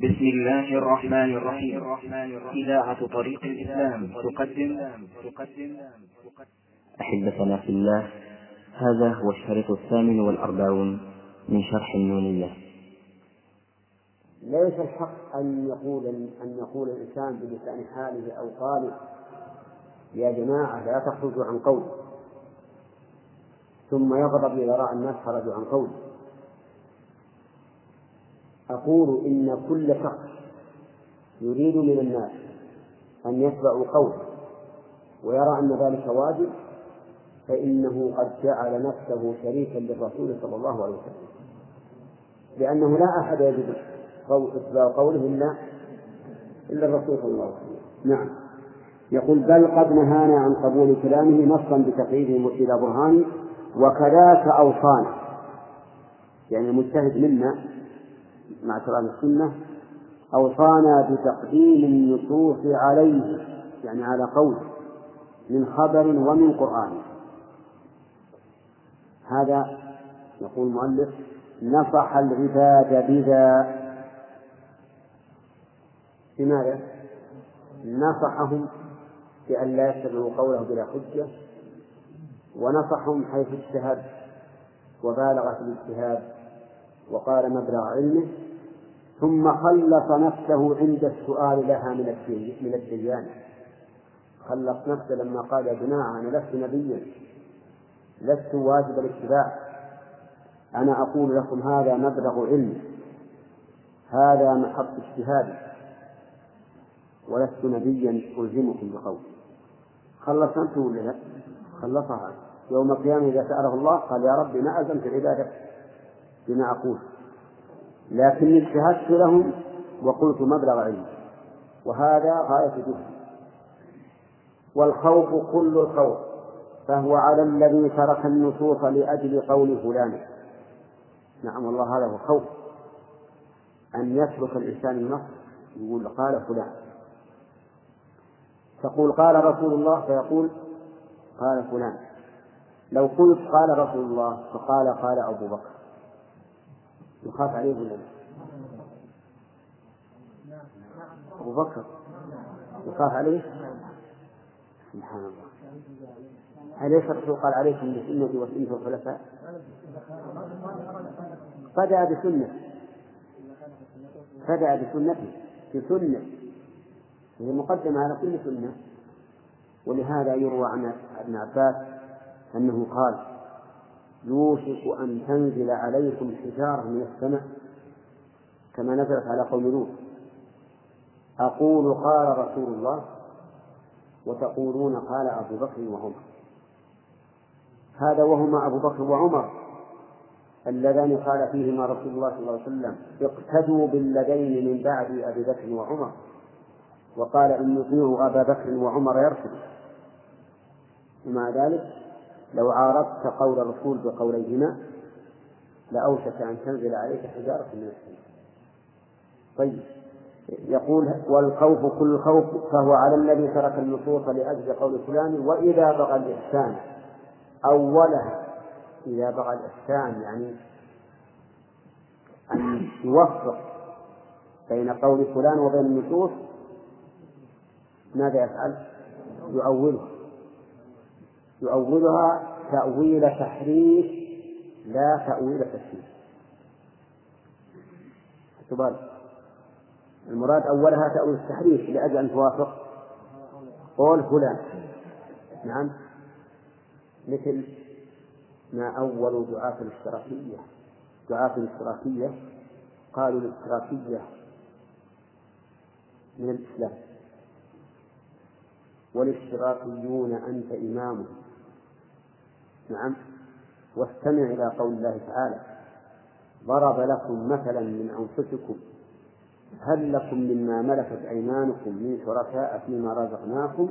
بسم الله الرحمن الرحيم. إذاعة طريق الإسلام تقدم. تقدم أحبتنا في الله هذا هو الشريط الثامن والأربعون من شرح النونية ليس الحق أن يقول أن يقول الإنسان بلسان حاله أو قاله يا جماعة لا تخرجوا عن قول. ثم يغضب إذا رأى الناس خرجوا عن قول. أقول إن كل شخص يريد من الناس أن يتبعوا قوله ويرى أن ذلك واجب فإنه قد جعل نفسه شريكا للرسول صلى الله عليه وسلم. لأنه لا أحد يجب إتباع قوله إلا إلا الرسول صلى الله عليه وسلم. نعم. يقول بل قد نهانا عن قبول كلامه نصا بتقييده إلى برهان وكذاك أوصانا. يعني المجتهد منا مع كلام السنة أوصانا بتقديم النصوص عليه يعني على قول من خبر ومن قرآن. هذا يقول المؤلف نصح العباد بذا. بماذا؟ نصحهم بأن لا يتبعوا قوله بلا حجة ونصحهم حيث اجتهد وبالغ في الاجتهاد. وقال مبلغ علمه ثم خلص نفسه عند السؤال لها من من الديان خلص نفسه لما قال يا جماعة أنا لست نبيا لست واجب الاتباع. أنا أقول لكم هذا مبلغ علم هذا محط اجتهاد. ولست نبيا ألزمكم بقول. خلص نفسه ولا لا؟ خلصها. يوم القيامة إذا سأله الله قال يا رب ما ألزمت العبادة. بما أقول. لكني اجتهدت لهم وقلت مبلغ علم. وهذا غاية جهدي. والخوف كل الخوف. فهو على الذي ترك النصوص لأجل قول فلان. نعم والله هذا هو خوف أن يترك الإنسان النص يقول قال فلان. تقول قال رسول الله فيقول قال فلان. لو قلت قال رسول الله فقال قال أبو بكر. يخاف عليه ولا لا؟ أبو بكر يخاف عليه؟ سبحان الله. أليس الرسول قال عليكم بسنتي وسنة الخلفاء؟ بدأ بسنة. بدأ بسنته بسنة. هي مقدمة على كل سنة. ولهذا يروى عن ابن عباس أنه قال يوشك أن تنزل عليكم حجارة من السماء كما نزلت على قوم لوط. أقول قال رسول الله وتقولون قال أبو بكر وعمر. هذا وهما أبو بكر وعمر اللذان قال فيهما رسول الله صلى الله عليه وسلم اقتدوا بالذين من بعد أبي بكر وعمر. وقال إن يطيعوا أبا بكر وعمر يرشد. ومع ذلك لو عارضت قول الرسول بقوليهما لأوشك أن تنزل عليك حجارة من السماء طيب يقول والخوف كل خوف فهو على الذي ترك النصوص لأجل قول فلان وإذا بغى الإحسان أولها إذا بغى الإحسان يعني أن يوفق بين قول فلان وبين النصوص ماذا يفعل؟ يؤولها يؤولها تأويل تحريف لا تأويل تشريف اعتبار المراد أولها تأويل التحريف لأجل أن توافق. قول فلان. نعم. مثل ما أول دعاة الاشتراكية. دعاة الاشتراكية قالوا الاشتراكية من الإسلام. والاشتراكيون أنت إمامهم. نعم. واستمع إلى قول الله تعالى ضرب لكم مثلا من أنفسكم هل لكم مما ملكت أيمانكم من شركاء فيما رزقناكم؟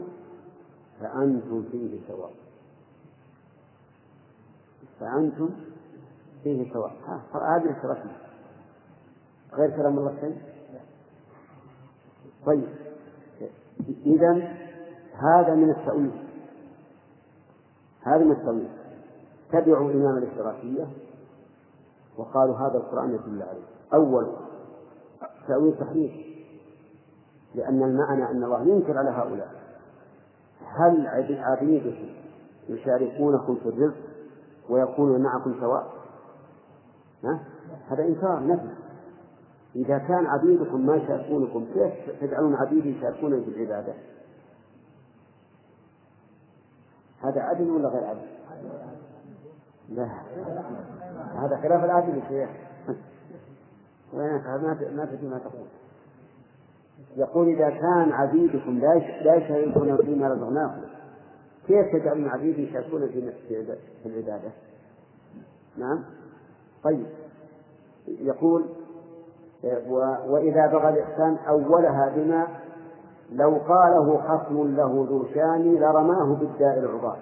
فأنتم فيه سواء. فأنتم فيه سواء. هذه الشركية غير كلام الله شيء؟ طيب. إذا هذا من التأويل. هذا من التأويل. تبعوا إمام الاشتراكية وقالوا هذا القرآن يدل عليه أول تأويل صحيح لأن المعنى أن الله ينكر على هؤلاء هل عبيدكم يشاركونكم في الرزق ويكونون معكم سواء؟ ها؟ هذا إنكار نفي إذا كان عبيدكم ما يشاركونكم كيف تجعلون عبيدي يشاركون في العبادة؟ هذا عدل ولا غير عدل؟ لا. هذا خلاف العدل يا شيخ. ما تدري ما تقول. يقول إذا كان عبيدكم لا لا يشاركون فيما رزقناكم كيف تجعلون عبيدي يشاركون في العبادة؟ نعم. طيب. يقول وإذا بغى الإحسان أولها بما لو قاله خصم له ذو شان لرماه بالداء العضال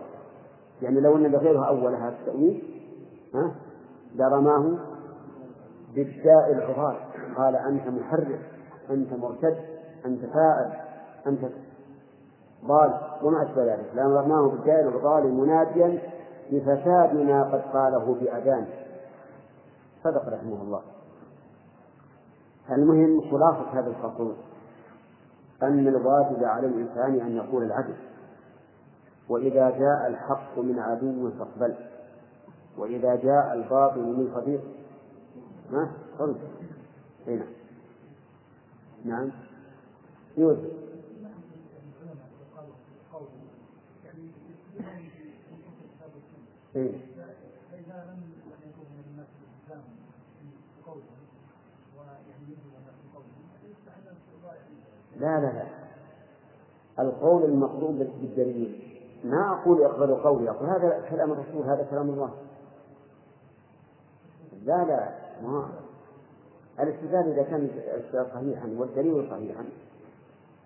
يعني لو أن غيرها أولها التأويل ها لرماه بالداء العضال قال أنت محرف أنت مرتد أنت فاعل أنت ضال وما أشبه ذلك. لرماه بالداء العضال مناديا بفساد ما قد قاله بأذان. صدق رحمه الله. المهم خلاصة هذا الفصل أن الواجب على الإنسان أن يقول العدل. وإذا جاء الحق من عدو فاقبل. وإذا جاء الباطل من صديق ما فرد هنا نعم. يوسف إيه؟ لا لا لا. القول المطلوب بالدليل. ما أقول اقبلوا قولي أقول هذا كلام الرسول هذا كلام الله. لا لا ما. الاستدلال إذا كان صحيحا والدليل صحيحا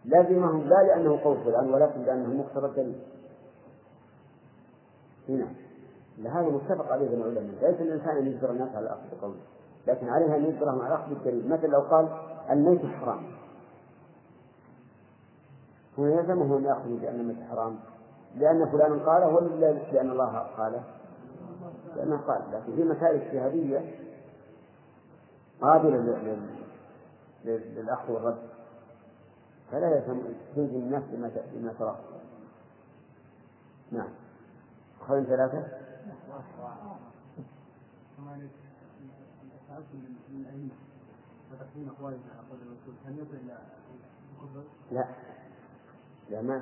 لازمه لا لأنه قول فلان ولكن لأنه مقتضى الدليل. هنا. هذا متفق عليه بين العلماء. ليس الإنسان أن يجبر الناس على الأخذ بقوله لكن عليه أن يجبرهم على الأخذ بالدليل مثل لو قال الميت حرام. هو يلزمه أن يأخذ بأن الميت حرام. لأن فلان قاله ولا لأن الله قاله؟ لأنه قال لكن في مسائل اجتهادية قابلة للأخذ والرد فلا يلزم تلزم النفس بما تراه. نعم. خلينا ثلاثة؟ لا. لا ما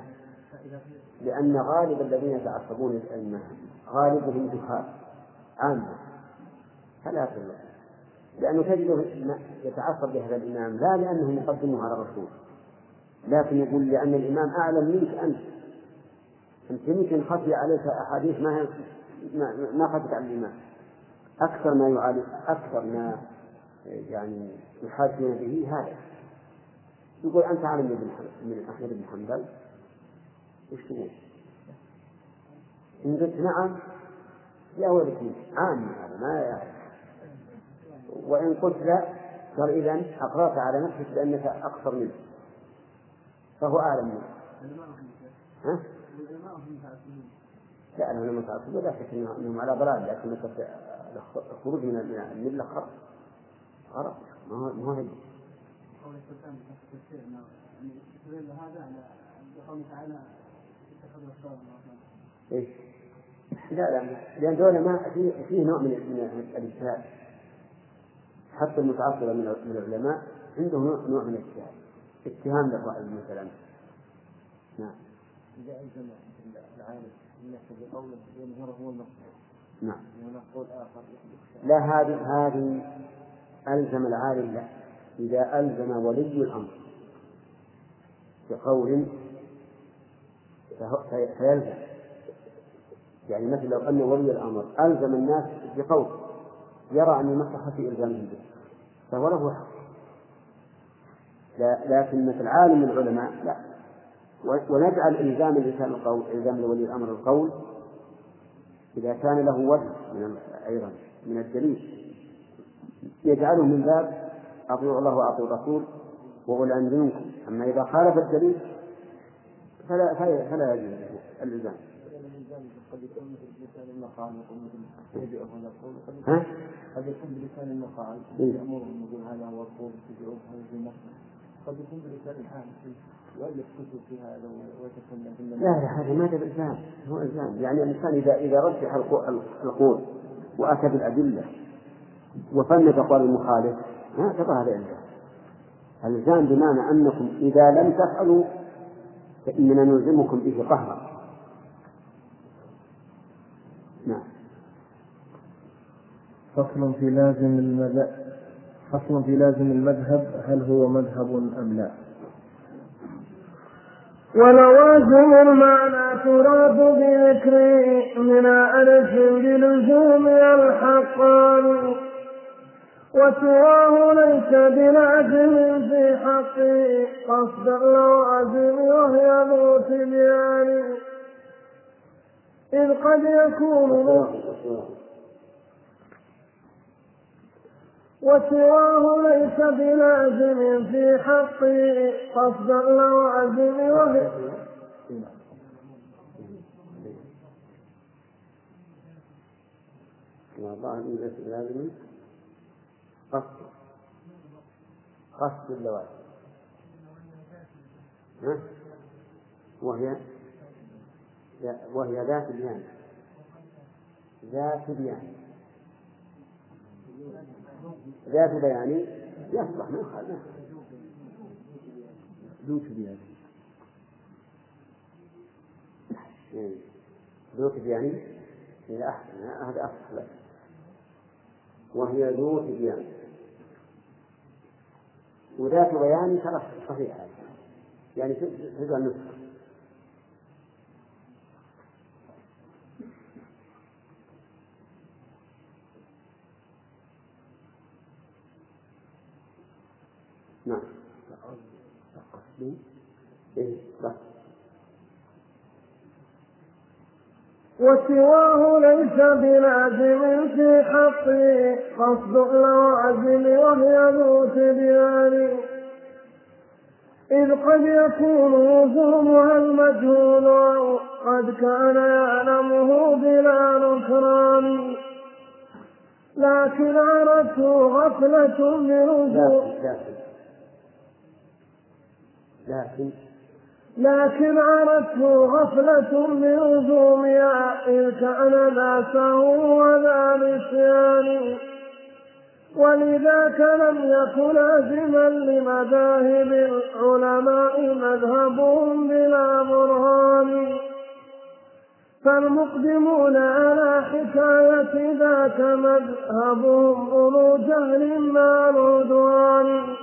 لأن غالب الذين يتعصبون للأئمة غالبهم دخان عامة. فلا تقول لأنه تجده يتعصب لهذا الإمام لا لأنه مقدمه على الرسول لكن يقول لأن الإمام أعلم منك أنت. أنت يمكن خفي عليك أحاديث ما ما خفت على الإمام. أكثر ما يعالج أكثر ما يعني يحاجون به هذا. يقول أنت أعلم من أحمد بن حنبل؟ وش تقول؟ إن قلت نعم يا ولدي عام هذا ما يعرف. وإن قلت لا قال إذا أقررت على نفسك بأنك أقصر منه. فهو أعلم منه ها؟ لا أنا لما تعصبوا لا شك أنهم على ضلال لكن الخروج من الملة خرق خرق ما هو ما هو هذا على تعالى لا لا لأن دولة ما فيه فيه نوع من من الاجتهاد حتى المتعصبة من العلماء عنده نوع من الاجتهاد اتهام للرأي مثلا. نعم. إذا ألزم العالم أن يظهره هو المقصود نعم. قول آخر لا هذه هذه ألزم العالم لا. إذا ألزم ولي الأمر بقول فيلزم. يعني مثل لو أن ولي الأمر ألزم الناس بقول يرى أن المصلحة في إلزامهم به فهو له حق. لكن مثل عالم العلماء لا. ونجعل إلزام الإنسان القول إلزام لولي الأمر القول إذا كان له وجه من أيضا من الدليل. يجعله من باب أطيعوا الله وأطيعوا الرسول وأولي الأمر منكم. أما إذا خالف الدليل فلا فلا فلا يجوز الإلزام. قد يكون بلسان المقال يقول مثل يبيعه ويقول؟ قد يكون بلسان المقال إيه. يأمرهم يقول هذا هو الطول تبيعوه هذا في مصر قد يكون بلسان الحال يؤلف كتب في هذا ويتكلم في لا لا هذا ما ده إلزام هو إلزام. يعني الإنسان إذا إذا رجح القو- القول وأتى بالأدلة وفند أقوال المخالف ما اعتبر هذا إلزام الإلزام بمعنى أنكم إذا لم تفعلوا فإننا نلزمكم به قهرا. نعم. فصل في لازم المذهب فصل في لازم المذهب هل هو مذهب أم لا؟ ولوازم المعنى تراد بذكر من ألف بلزوم الحقان وسواه ليس بلازم في حقه قصد اللوازم وهي ذو تبيان. إذ قد يكون وسواه ليس بلازم في حقه قصد اللوازم وهي والله ليس بلازم قصد. قصد اللوازم؟ وهي؟ وهي ذات بيان ذات بيان ذات بيان يصلح ما يخالف. ذو تبيان إيه. ذو تبيان هي أحسن. هذا أصح لك وهي ذو تبيان وذات بيان ترى صحيحة يعني تدعى النسخة نعم إيه صح بلازم في حقه قصد اللوازم وهي ذو تبيان إذ قد يكون لزومها المجهول أو قد كان يعلمه بلا نكران. لكن عرته غفلة بلزوم لكن لكن لكن عرته غفلة بلزومها إذ كان ناسه وذا نسيان. ولذاك لم يكن لازما لمذاهب العلماء مذهبهم بلا برهان. فالمقدمون على حكاية ذاك مذهبهم أولو جهل مع العدوان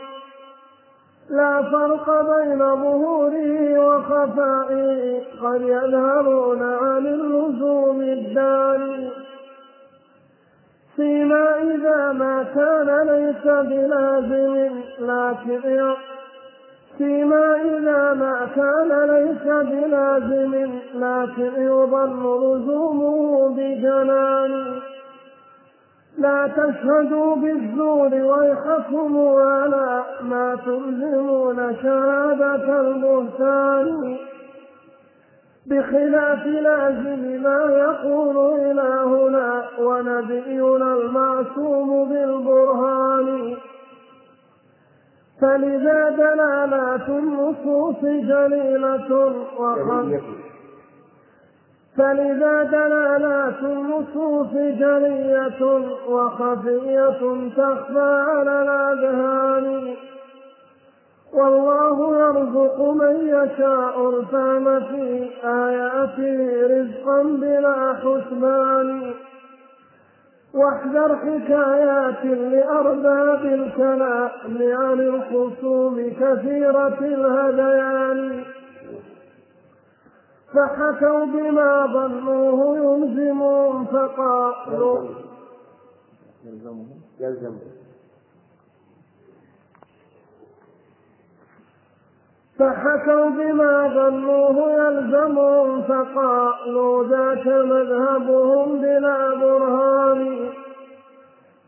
لا فرق بين ظهوره وخفائه قد يذهبون عن اللزوم الداني فيما إذا ما كان ليس بلازم لكن فيما إذا ما كان ليس بلازم لكن يظن لزومه بجنان. لا تشهدوا بالزور ويحكم على ما تلزمون شهادة البهتان. بخلاف لازم ما يقول إلهنا ونبينا المعصوم بالبرهان. فلذا دلالات النصوص جليلة وخف فلذا دلالات النصوص جلية وخفية تخفى على الأذهان والله يرزق من يشاء الفهم في آياته رزقا بلا حسبان واحذر حكايات لأرباب الكلام عن الخصوم كثيرة الهذيان فحكوا بما ظنوه يلزمهم فقالوا يلزمه يلزم فحكوا بما ظنوه يلزمهم فقالوا ذاك مذهبهم بلا برهان.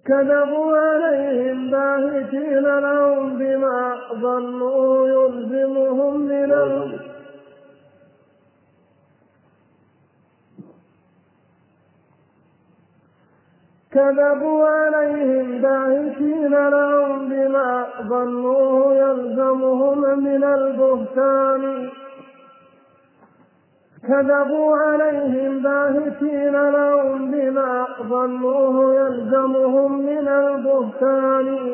كذبوا عليهم باهتين لهم بما ظنوا يلزمهم من كذبوا عليهم باهتين لهم بما ظنوه يلزمهم من البهتان. كذبوا عليهم باهتين لهم بما ظنوه يلزمهم من البهتان.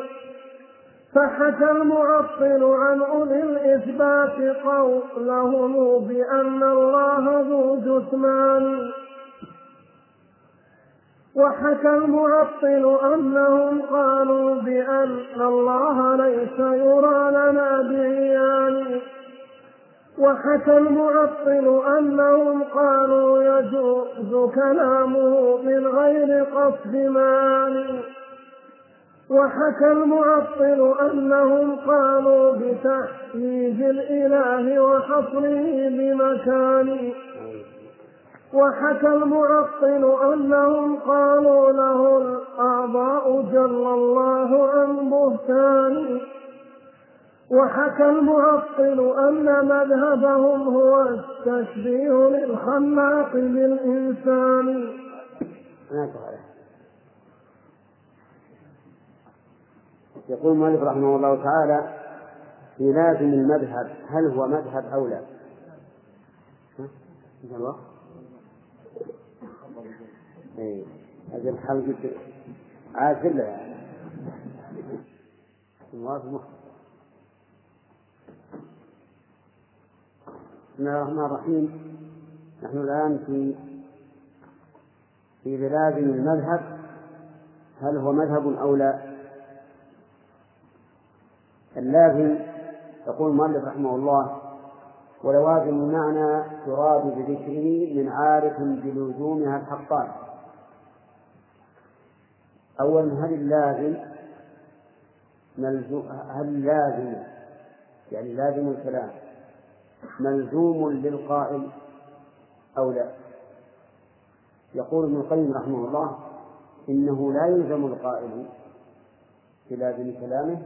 فحكى المعطل عن أولي الإثبات قولهم بأن الله ذو جثمان. وحكى المعطل أنهم قالوا بأن الله ليس يرى لنا بعيان وحكى المعطل أنهم قالوا يجوز كلامه من غير قصد ماني وحكى المعطل أنهم قالوا بتحييز الإله وحصره بمكان. وحكى المعطل أنهم قالوا له الأعضاء جل الله عن بهتان وحكى المعطل أن مذهبهم هو التشبيه للخلاق بالإنسان يقول المؤلف رحمه الله تعالى في لازم المذهب هل هو مذهب أو لا؟ الوقت؟ اي أجل حلقة عاجل يعني بسم الله الرحمن الرحيم. نحن الآن في في بلاد المذهب. هل هو مذهب أو لا؟ اللازم يقول المؤلف رحمه الله ولوازم المعنى تراد بذكره من عارف بلزومها الحقان. أولا هل اللازم ملزوم هل اللازم يعني لازم الكلام ملزوم للقائل أو لا؟ يقول ابن القيم رحمه الله إنه لا يلزم القائل بلازم كلامه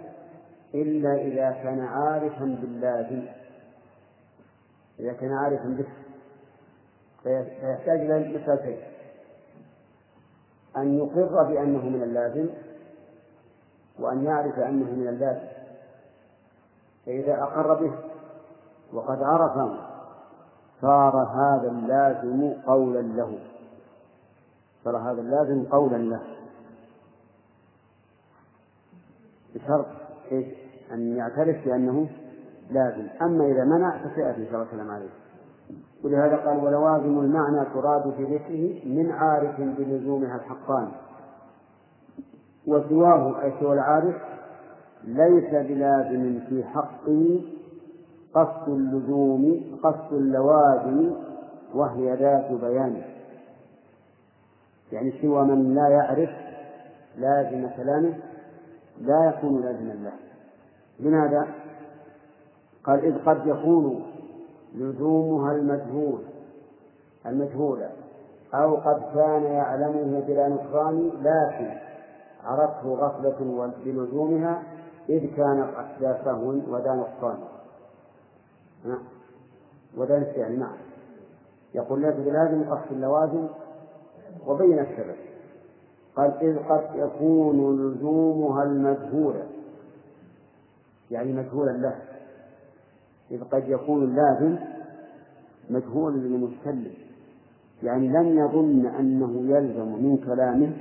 إلا إذا كان عارفا باللازم إذا كان عارفا به فيحتاج إلى مسألتين أن يقر بأنه من اللازم وأن يعرف أنه من اللازم. فإذا أقر به وقد عرفه صار هذا اللازم قولا له. صار هذا اللازم قولا له. بشرط إيش؟ أن يعترف بأنه لازم. أما إذا منع فسيأتي إن شاء الله عليه. ولهذا قال ولوازم المعنى تراد في ذكره من عارف بلزومها الحقان. وسواه أي سوى العارف ليس بلازم في حقه قصد اللزوم قصد اللوازم وهي ذات بيان. يعني سوى من لا يعرف لازم كلامه لا يكون لازما له لماذا؟ قال إذ قد يكون لزومها المجهول المجهولة. أو قد كان يعلمه بلا نكران لكن عرفته غفلة بلزومها إذ كانت ذا سهو وذا نقصان. وذا نسيان معا يقول ليس بلازم قصد اللوازم وبين السبب. قال إذ قد يكون لزومها المجهولة. يعني مجهولا له. إذ قد يكون اللازم مجهولا للمتكلم يعني لم يظن أنه يلزم من كلامه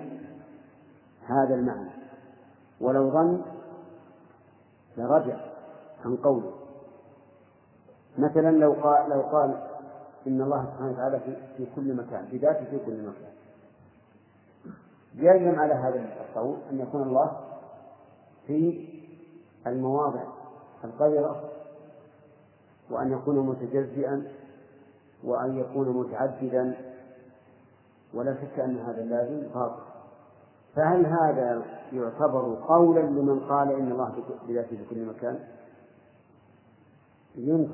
هذا المعنى. ولو ظن لرجع عن قوله. مثلا لو قال لو قال إن الله سبحانه وتعالى في, في كل مكان بذاته في كل مكان. يلزم على هذا القول أن يكون الله في المواضع القذرة وأن يكون متجزئا وأن يكون متعددا. ولا شك أن هذا اللازم باطل. فهل هذا يعتبر قولا لمن قال إن الله بذاته في كل مكان؟ ينكر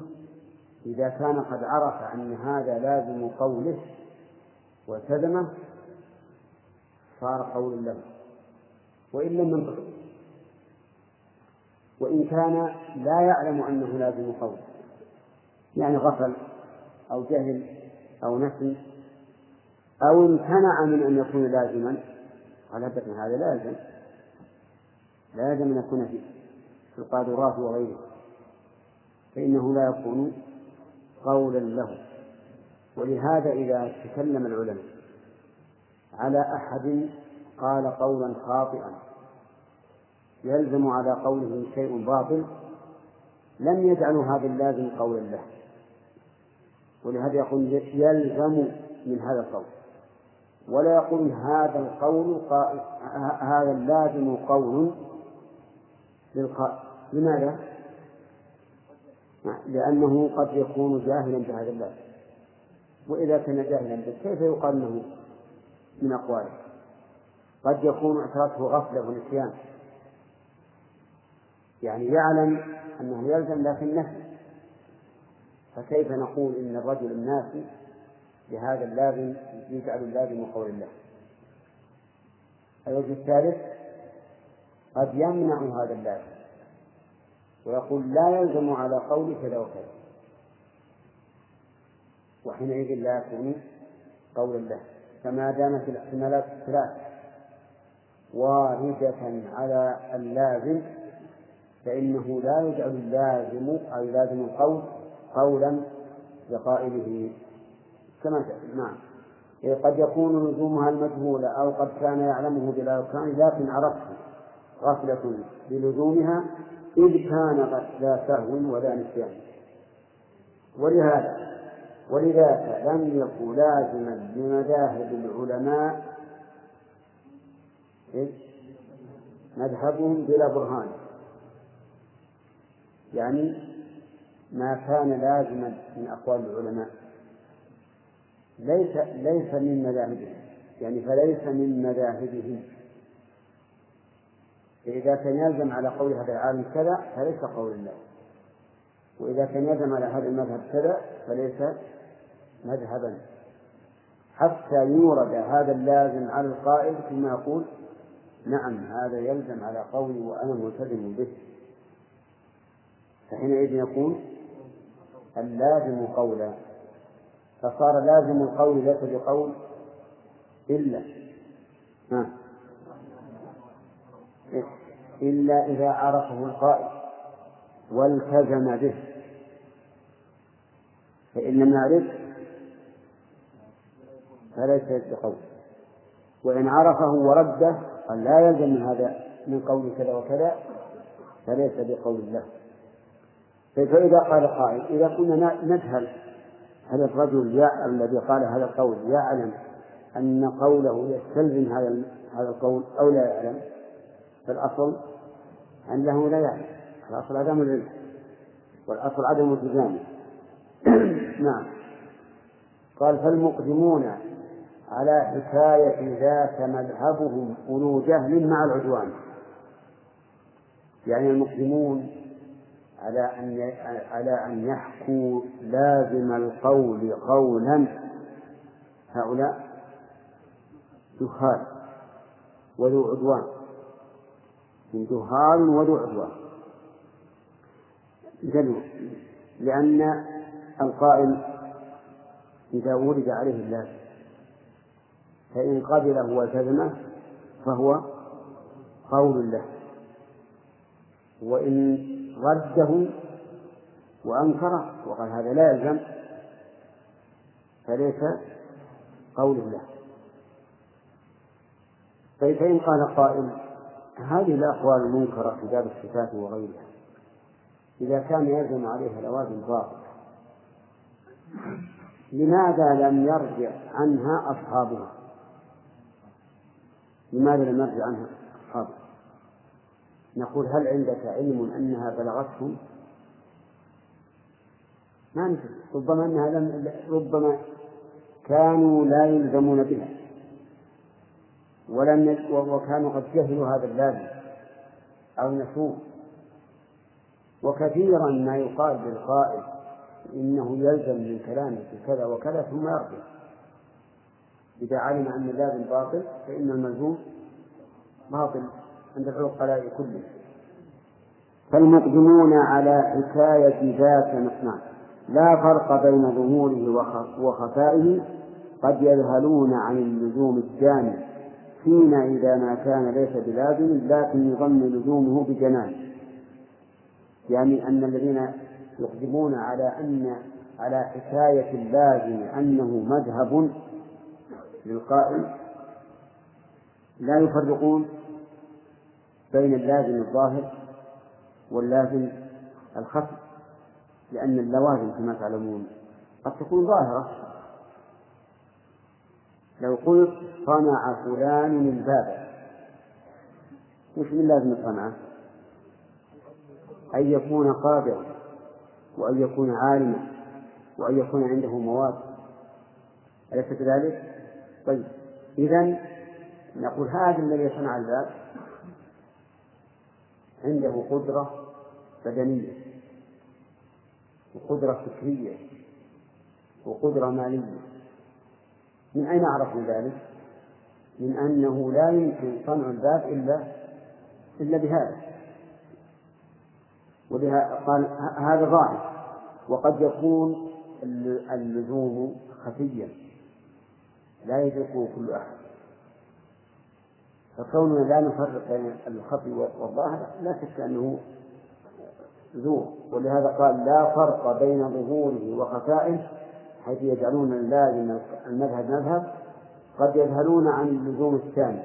إذا كان قد عرف أن هذا لازم قوله والتزمه صار قول له. وإن لم ينطق. وإن كان لا يعلم أنه لازم قول يعني غفل أو جهل أو نسي أو امتنع من أن يكون لازما. على هذا لا يلزم. لا يلزم أن يكون في القادرات وغيره. فإنه لا يكون قولا له. ولهذا إذا تكلم العلماء على أحد قال قولا خاطئا يلزم على قوله شيء باطل لم يجعلوا هذا اللازم قولا له. ولهذا يقول يلزم من هذا القول. ولا يقول هذا القول هذا اللازم قول للقائل. لماذا؟ لأنه قد يكون جاهلا بهذا اللازم. وإذا كان جاهلا به كيف يقال أنه من أقواله؟ قد يكون اعترته غفلة ونسيان. يعني يعلم أنه يلزم لكن نفي. فكيف نقول إن الرجل الناسي بهذا اللازم يجعل اللازم قول الله؟ الوجه الثالث قد يمنع هذا اللازم. ويقول لا يلزم على قول كذا وكذا. وحينئذ لا يكون قول الله. فما دامت الاحتمالات الثلاث واردة على اللازم فإنه لا يجعل اللازم أو لازم القول قولا لقائله. كما نعم. قد يكون لزومها المجهولة أو قد كان يعلمه بلا يقان لكن عرفته غفلة بلزومها إذ كان لا سهو ولا نسيان. ولهذا ولذاك لم يكن لازما لمذاهب العلماء مذهبهم بلا برهان. يعني ما كان لازما من أقوال العلماء. ليس ليس من مذاهبهم يعني فليس من مذاهبهم. فإذا كان يلزم على قول هذا العالم كذا فليس قول الله. وإذا كان يلزم على هذا المذهب كذا فليس مذهبا. حتى يورد هذا اللازم على القائل ثم يقول نعم هذا يلزم على قولي وأنا ملتزم به. فحينئذ يكون اللازم قولا. فصار لازم القول ليس بقول إلا. ها. إلا إذا عرفه القائل والتزم به. فإن لم يعرف فليس بقول. وإن عرفه ورده قال لا يلزم من هذا من قول كذا وكذا فليس بقول الله فإذا قال قائل إذا كنا نجهل هل الرجل الذي قال هذا القول يعلم أن قوله يستلزم هذا هذا القول أو لا يعلم؟ فالأصل أنه لا يعلم. الأصل عدم العلم والأصل عدم التزامه نعم. قال فالمقدمون على حكاية ذاك مذهبهم أولو جهل مع العدوان. يعني المقدمون على أن على أن يحكوا لازم القول قولا. هؤلاء جهال وذو عدوان. جهال وذو عدوان. لأن القائل إذا ورد عليه اللازم فإن قبله والتزمه فهو قول له. وإن رده وأنكره وقال هذا لا يلزم فليس قول له طيب فإن قال قائل هذه الأقوال المنكرة في باب الصفات وغيرها إذا كان يلزم عليها لوازم باطلة لماذا لم يرجع عنها أصحابها؟ لماذا لم يرجع عنها أصحابها؟ نقول هل عندك علم أنها بلغتهم؟ ما ندري ربما أنها لم ربما كانوا لا يلزمون بها. ولم وكانوا قد جهلوا هذا اللازم أو نسوه. وكثيرا ما يقال للقائل إنه يلزم من كلامه كذا وكذا ثم يرجع. إذا علم أن اللازم باطل فإن الملزوم باطل. عند العقلاء كلهم. فالمقدمون على حكاية ذات نعم لا فرق بين ظهوره وخفائه. قد يذهلون عن اللزوم الجامع فيما إذا ما كان ليس بلازم لكن يظن لزومه بجنان. يعني أن الذين يقدمون على أن على حكاية اللازم أنه مذهب للقائل لا يفرقون. بين اللازم الظاهر واللازم الخفي لأن اللوازم كما تعلمون قد تكون ظاهرة لو قلت صنع فلان الباب وش من لازم صنعه؟ أن يكون قادرا وأن يكون عالما وأن يكون عنده مواد أليس كذلك؟ طيب إذا نقول هذا الذي صنع الباب عنده قدرة بدنية وقدرة فكرية وقدرة مالية. من أين عرفنا ذلك؟ من أنه لا يمكن صنع الباب إلا إلا بهذا. وبها قال هذا ظاهر. وقد يكون اللزوم خفيا لا يدركه كل أحد. فكوننا لا نفرق بين الخفي والظاهر لا شك أنه زور ولهذا قال لا فرق بين ظهوره وخفائه حيث يجعلون اللازم المذهب مذهب قد يذهلون عن اللزوم الثاني.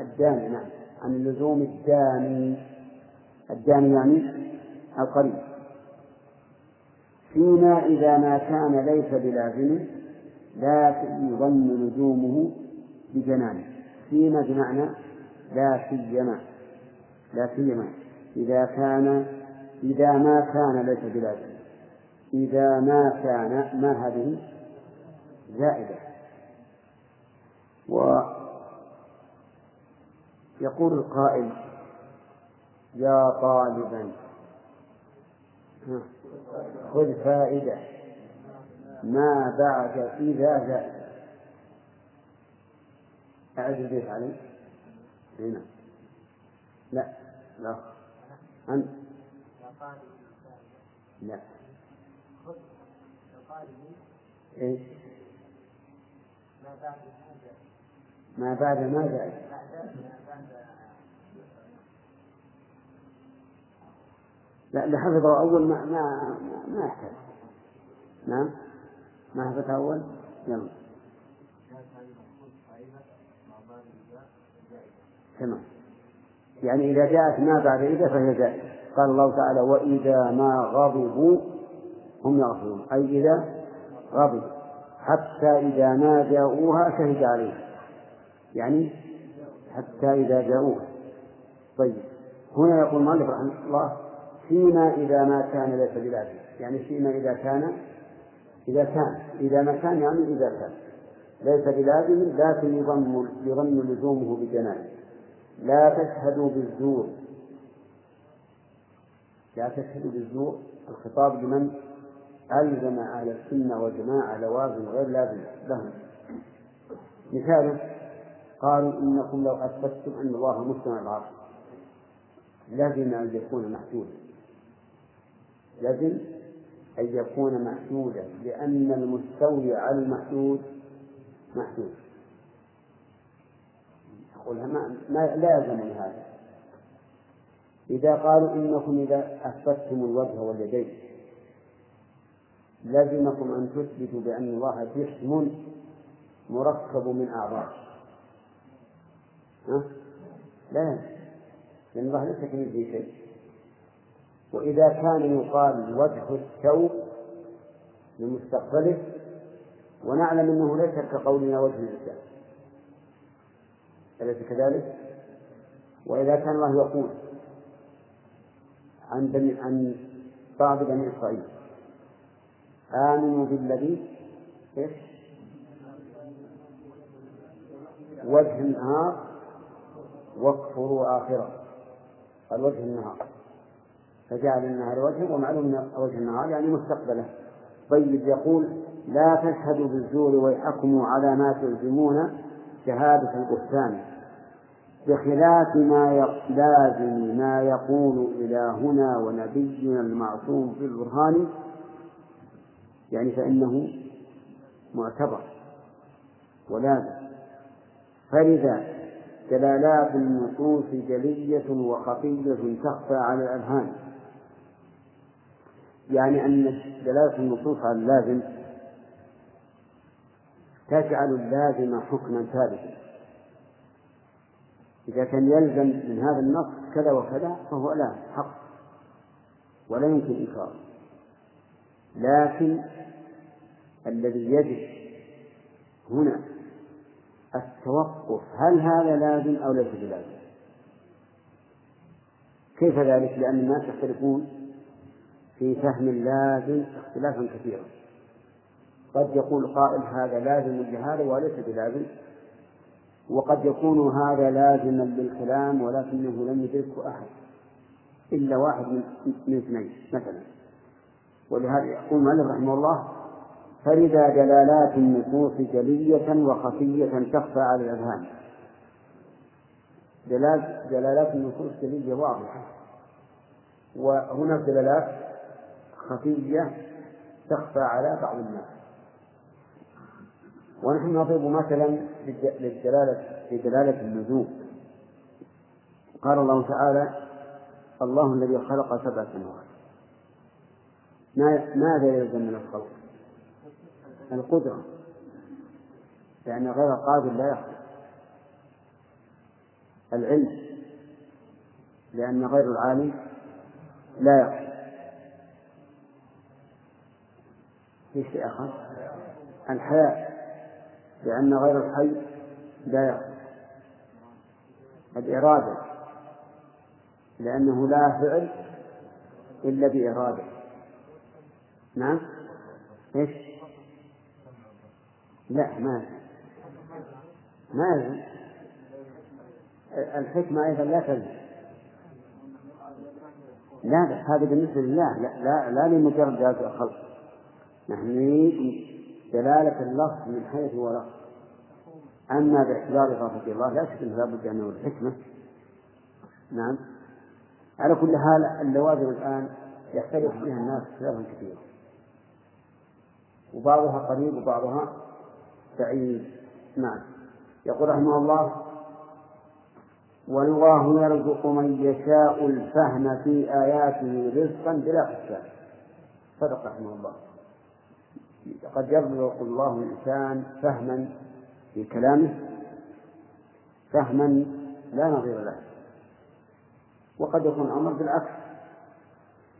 الداني نعم. عن اللزوم الداني. الداني يعني القريب. فيما إذا ما كان ليس بلازم لكن يظن لزومه بجنانه فيما بمعنى لا سيما. لا سيما. إذا كان إذا ما كان ليس بلازم. إذا ما كان ما هذه؟ زائدة. ويقول القائل يا طالبا خذ فائدة. ما بعد إذا زائد. أعد البيت علي. هنا لا لا. أنت؟ لا. إيش؟ ما بعد ما زائد لا اللي حفظه أول ما ما ما يحتاج. نعم. ما حفظه أول؟ يلا. تمام. يعني إذا جاءت ما بعد إذا فهي زائدة قال الله تعالى وإذا ما غضبوا هم يغفرون أي إذا غضبوا. حتى إذا ما جاءوها شهد عليهم. يعني حتى إذا جاءوها. طيب. هنا يقول المؤلف رحمه الله فيما إذا ما كان ليس بلازم. يعني فيما إذا كان إذا كان. إذا ما كان يعني إذا كان. ليس بلازم لكن يظن يظن لزومه بجنانه لا تشهدوا بالزور. لا تشهدوا بالزور. الخطاب لمن؟ ألزم أهل السنة والجماعة لوازم غير لازم لهم. مثال قالوا إنكم لو أثبتتم أن الله مستمع العرش لازم أن يكون محدودا. لازم أن يكون محدودا لأن المستولي على المحدود محدود. أقولها ما, ما لا يلزمني هذا. إذا قالوا إنكم إذا أثبتتم الوجه واليدين لزمكم أن تثبتوا بأن الله جسم مركب من أعضاء. ها؟ لا. لأن الله ليس كمثله شيء. وإذا كان يقال وجه الثوب لمستقبله ونعلم أنه ليس كقولنا وجه الإنسان. أليس كذلك؟ وإذا كان الله يقول عن بني عن بعض بني إسرائيل آمنوا بالذي إيش؟ وجه النهار واكفروا آخره قال وجه النهار فجعل النهار وجهه ومعلوم وجه النهار يعني مستقبله طيب يقول لا تشهدوا بالزور ويحكموا على ما تلزمون شهادة البهتان بخلاف ما لازم ما يقول إلهنا ونبينا المعصوم في البرهان يعني فإنه معتبر ولازم فلذا دلالات النصوص جلية وخفية تخفى على الأذهان. يعني أن دلالة النصوص على اللازم تجعل اللازم حكما ثابتا. إذا كان يلزم من هذا النص كذا وكذا فهو لا حق. ولا يمكن إنكاره لكن الذي يجب هنا التوقف هل هذا لازم أو ليس بلازم؟ كيف ذلك؟ لأن الناس يختلفون في فهم اللازم اختلافا كثيرا. قد يقول قائل هذا لازم لهذا وليس بلازم. وقد يكون هذا لازما للكلام ولكنه لم يدركه أحد إلا واحد من اثنين مثلا. ولهذا يقول المؤلف رحمه الله فلذا دلالات النصوص جلية وخفية تخفى على الأذهان. دلالات دلالات النصوص جلية واضحة. وهناك دلالات خفية تخفى على بعض الناس. ونحن نضرب مثلا للدلالة لدلالة النزول قال الله تعالى الله الذي خلق سبع سماوات. ماذا يلزم من الخلق؟ القدرة. لأن غير القادر لا يخلق. العلم. لأن غير العالم لا يخلق. في شيء آخر؟ الحياة. لأن غير الحي لا يخلق الإرادة لأنه لا فعل إلا بإرادة. نعم؟ إيش؟ لا ما ما الحكمة أيضا لا تلزم لا هذا بالنسبة لله لا لا, لمجرد ذات الخلق. نحن دلالة اللفظ من حيث هو لفظ. أما باعتبار إضافة الله لا شك أنه لابد أنه الحكمة نعم. على كل حال اللوازم الآن يختلف فيها الناس اختلافا كثيرا. وبعضها قريب وبعضها بعيد. نعم. يقول رحمه الله والله يرزق من يشاء الفهم في آياته رزقا بلا حساب. صدق رحمه الله. قد يرزق الله الإنسان فهما في كلامه فهما لا نظير له. وقد يكون الأمر بالعكس.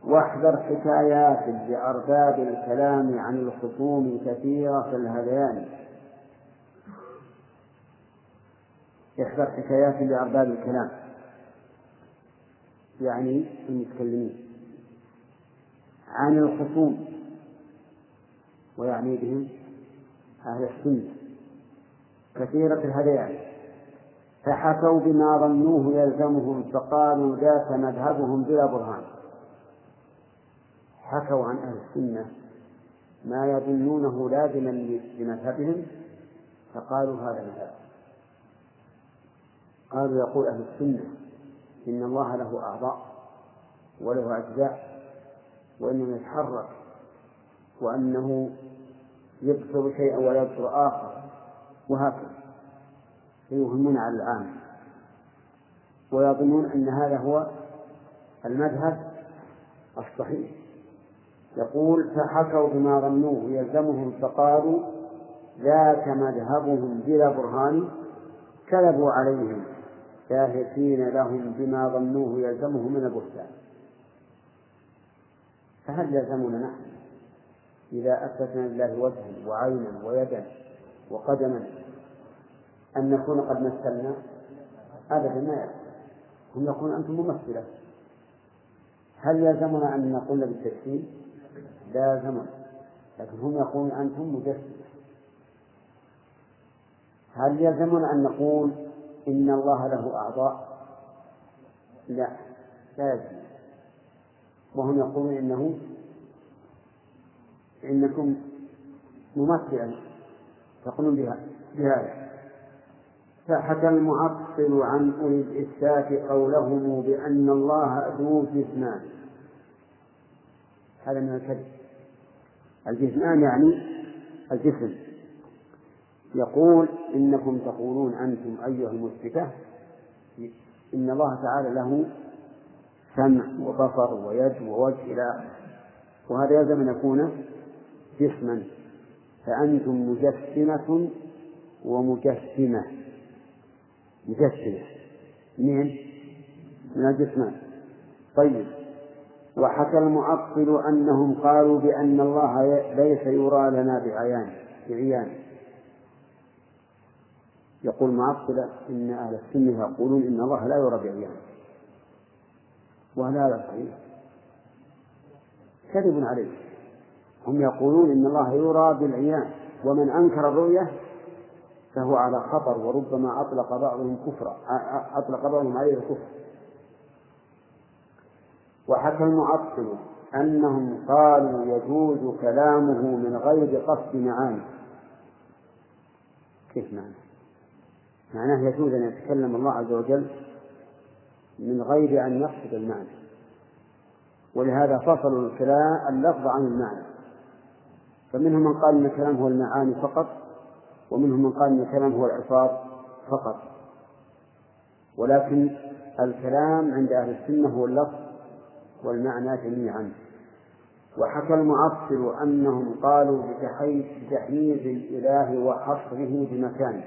واحذر حكايات لأرباب الكلام عن الخصوم كثيرة الهذيان. احذر حكايات لأرباب الكلام. يعني المتكلمين. عن الخصوم. ويعني بهم أهل السنة. كثيرة الهذيان فحكوا بما ظنوه يلزمهم فقالوا ذاك مذهبهم بلا برهان. حكوا عن أهل السنة ما يظنونه لازما لمذهبهم فقالوا هذا مذهب. قالوا يقول أهل السنة إن الله له أعضاء وله أجزاء وإنه يتحرك وأنه يبصر شيئا ولا يبصر آخر. وهكذا. فيوهمون على العام ويظنون أن هذا هو المذهب الصحيح. يقول فحكوا بما ظنوه. يلزمهم فقالوا ذاك مذهبهم بلا برهان كذبوا عليهم. شاهدين لهم بما ظنوه. يلزمه من البهتان. فهل يلزمنا نحن إذا أثبتنا لله وجها وعينا ويدا وقدما أن نكون قد مثلنا أبدا ما يلزم هم يقولون أنتم ممثلة. هل يلزمنا أن نقول بالتجسيم؟ لازما لكن هم يقولون أنتم مجسمة هل يلزمنا أن نقول إن الله له أعضاء؟ لا. لا يلزم وهم يقولون إنه إنكم ممثلا تقولون بها بهذا. فحكى المعطل عن أولي الإثبات قولهم بأن الله ذو جسمان. هذا من الكذب. الجسمان يعني الجسم. يقول إنكم تقولون أنتم أيها المثبتة إن الله تعالى له سمع وبصر ويد ووجه إلى آخره وهذا يلزم أن يكون جسما فأنتم مجسمة ومجسمة. مجسمة. منين؟ من الجسمان. طيب. وحكى المعطل أنهم قالوا بأن الله ليس يرى لنا بعيان بعيان. يقول معطلة إن أهل السنة يقولون إن الله لا يرى بعيان. وهذا هذا صحيح. كذب عليه. هم يقولون إن الله يرى بالعيان ومن أنكر الرؤية فهو على خطر وربما أطلق بعضهم كفرا أطلق بعضهم عليه الكفر. وحكى المعطل أنهم قالوا يجوز كلامه من غير قصد معاني. كيف معنى؟ معناه يجوز أن يتكلم الله عز وجل من غير أن يقصد المعنى. ولهذا فصلوا الكلام اللفظ عن المعنى. فمنهم من قال أن الكلام هو المعاني فقط ومنهم من قال أن الكلام هو الألفاظ فقط. ولكن الكلام عند أهل السنة هو اللفظ والمعنى جميعا. وحكى المعطل أنهم قالوا بتحييز الإله وحصره بمكانه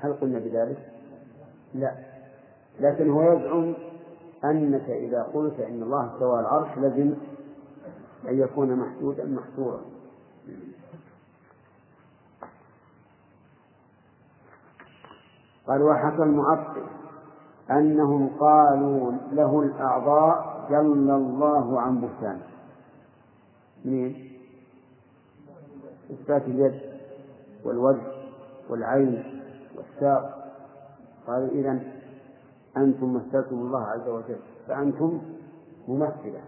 هل قلنا بذلك؟ لا. لكن هو يزعم أنك إذا قلت إن الله استوى العرش لازم أن يكون محدودا محصورا. قال وحكى المعطل أنهم قالوا له الأعضاء جل الله عن بهتان. منين؟ إثبات اليد والوجه والعين والساق. قالوا إذا أنتم مثلتم الله عز وجل فأنتم ممثلة.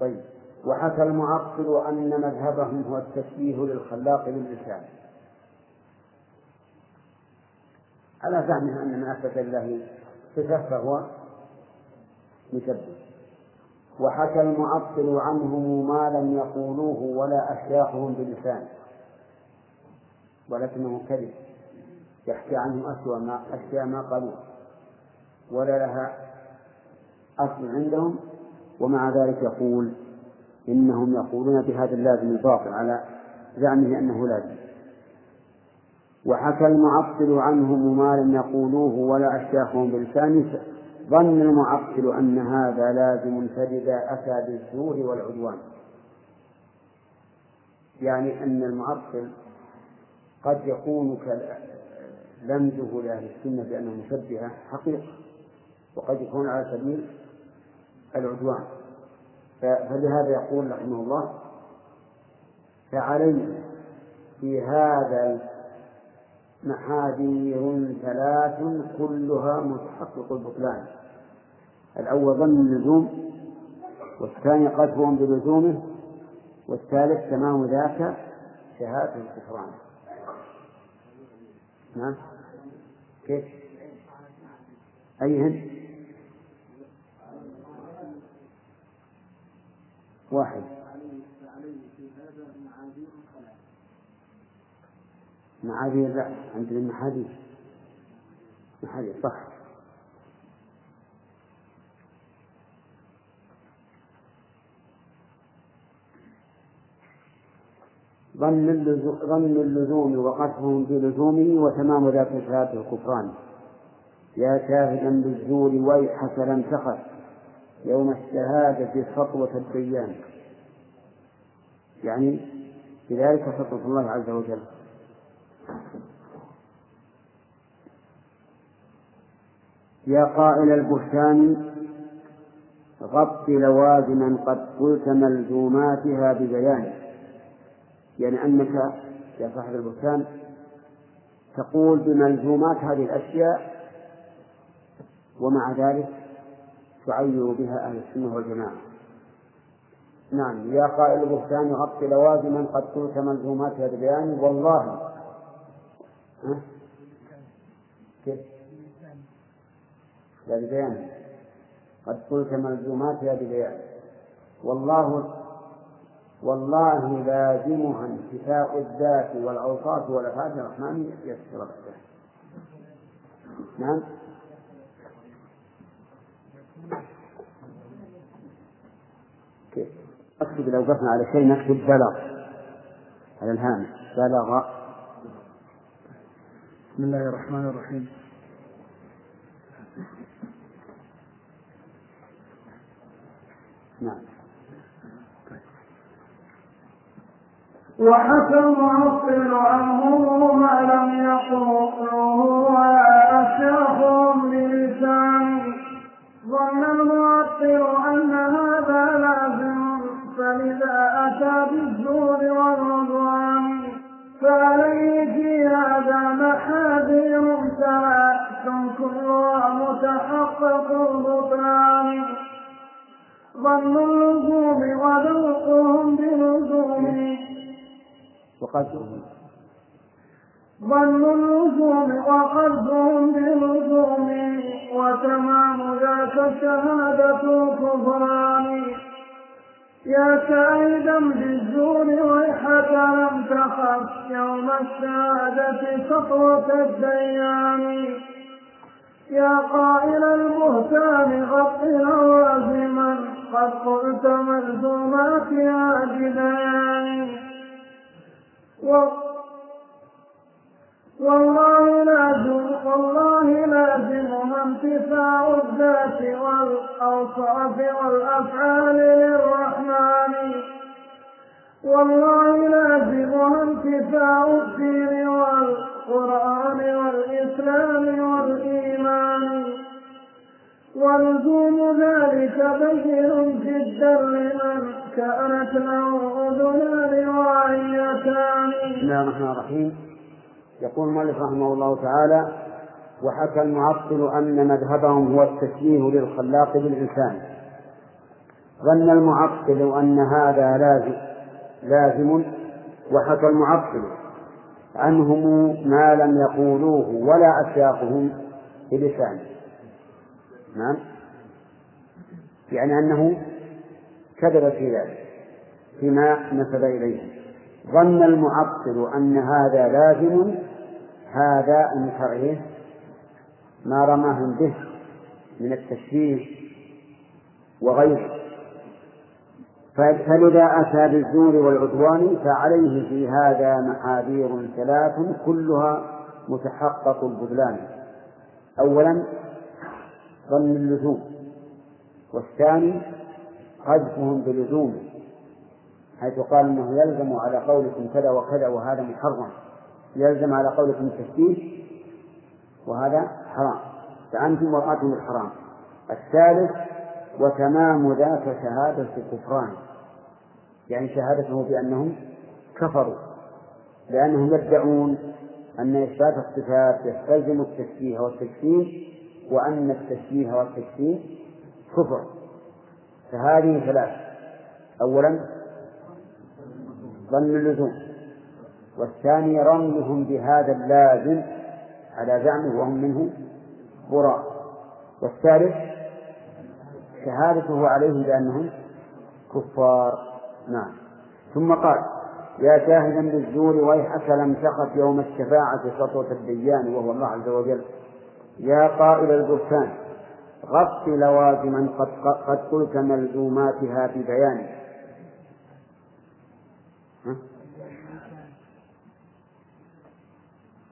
طيب وحكى المعطل أن مذهبهم هو التشبيه للخلاق باللسان. على زعمه أن من أثبت لله صفة فهو مشبه وحكى المعطل عنهم ما لم يقولوه ولا أشياخهم بلسان. ولكنه كذب. يحكي عنهم أسوأ ما أشياء ما قالوا ولا لها أصل عندهم. ومع ذلك يقول إنهم يقولون بهذا اللازم الباطل على زعمه أنه لازم. وحكى المعطل عنهم ما لم يقولوه ولا أشياخهم بلسانه ظن المعطل أن هذا لازم فلذا أتى بالزور والعدوان. يعني أن المعطل قد يكون لمزه لأهل السنة بأنه مشبهة حقيقة وقد يكون على سبيل العدوان. فلهذا يقول رحمه الله فعلينا في هذا محاذير ثلاث كلها متحقق البطلان. الأول ظن اللزوم والثاني قذفهم بلزومه والثالث تمام ذاك شهادة الكفران. نعم. كيف؟ أيهن؟ واحد. معاذير لا عندنا المحاذير محاذير صح. ظن اللزوم, وقصهم بلزومه وتمام ذات شهادة الكفران. يا شاهدا بالزور ويحك لم تخف يوم الشهادة خطوة الديان. يعني بذلك خطوة الله عز وجل. يا قائل البهتان غط لوازما قد قلت ملزوماتها ببيان يعني أنك يا صاحب البهتان تقول بملزومات هذه الأشياء ومع ذلك تعير بها أهل السنة والجماعة نعم يا قائل البهتان يغطي لوازما قد قلت ملزوماتها ببيان والله؟ كيف؟ لا ببيان. قد قلت ملزوماتها ببيان. والله والله لازمها انتفاء الذات والأوصاف والأفعال الرحمن يسر بعده نعم؟ كيف؟ أكتب لو وقفنا على شيء نكتب بلغ. على الهامش. بلغ بسم الله الرحمن الرحيم. نعم. وحكى المعطل عنه ما لم يقوله وأشرفهم بلسانه ظن المعطل أن هذا لازم فلذا أتى بالزور والرضوان فعليه هذا محاذير ثلاث كلها متحقق البطلان ظن اللزوم وذوقهم بلزومه وقدرهم ظن اللزوم وقصدهم بلزومه وتمام ذاك شهادة الكفران. يا كائدا بالزور ويحك لم تخف يوم الشهادة سطوة الديان. يا قائل البهتان غط لوازما قد قلت ملزومات يا جديان والله لازم والله لازمها انتفاع الذات والأوصاف والأفعال للرحمن. والله لازمها انتفاع الدين والقرآن والإسلام والإيمان. ولزوم ذلك بين جدا لمن كانت له أذنان وعيتان. بسم الله الرحمن الرحيم. يقول المؤلف رحمه الله تعالى وحكى المعطل أن مذهبهم هو التشبيه للخلاق بالإنسان. ظن المعطل أن هذا لازم لازم وحكى المعطل عنهم ما لم يقولوه ولا أشياخهم بلسانه. نعم؟ يعني أنه كذب في ذلك فيما نسب إليه. ظن المعطل أن هذا لازم هذا إنكاره ما رماهم به من التشبيه وغيره. فلذا أتى بالزور والعدوان فعليه في هذا محاذير ثلاث كلها متحقق البذلان. أولا ظن اللزوم والثاني قذفهم بلزومه حيث قال إنه يلزم على قولكم كذا وكذا وهذا محرم. يلزم على قولكم التشبيه وهذا حرام. فأنتم وقعتم الحرام. الثالث وتمام ذاك شهادة الكفران. يعني شهادته بأنهم كفروا. لأنهم يدعون أن إثبات الصفات يستلزم التشبيه والتكفير وأن التشبيه والتكفير كفر. فهذه ثلاث. أولا ظن اللزوم. والثاني رميهم بهذا اللازم على زعمه وهم منه براء. والثالث شهادته عليهم بأنهم كفار. نعم. ثم قال يا شاهدا بالزور ويحك لم تخف يوم الشفاعة سطوة الديان وهو الله عز وجل. يا قائل البركان غط لوازما قد قد قلت ملزوماتها ببيان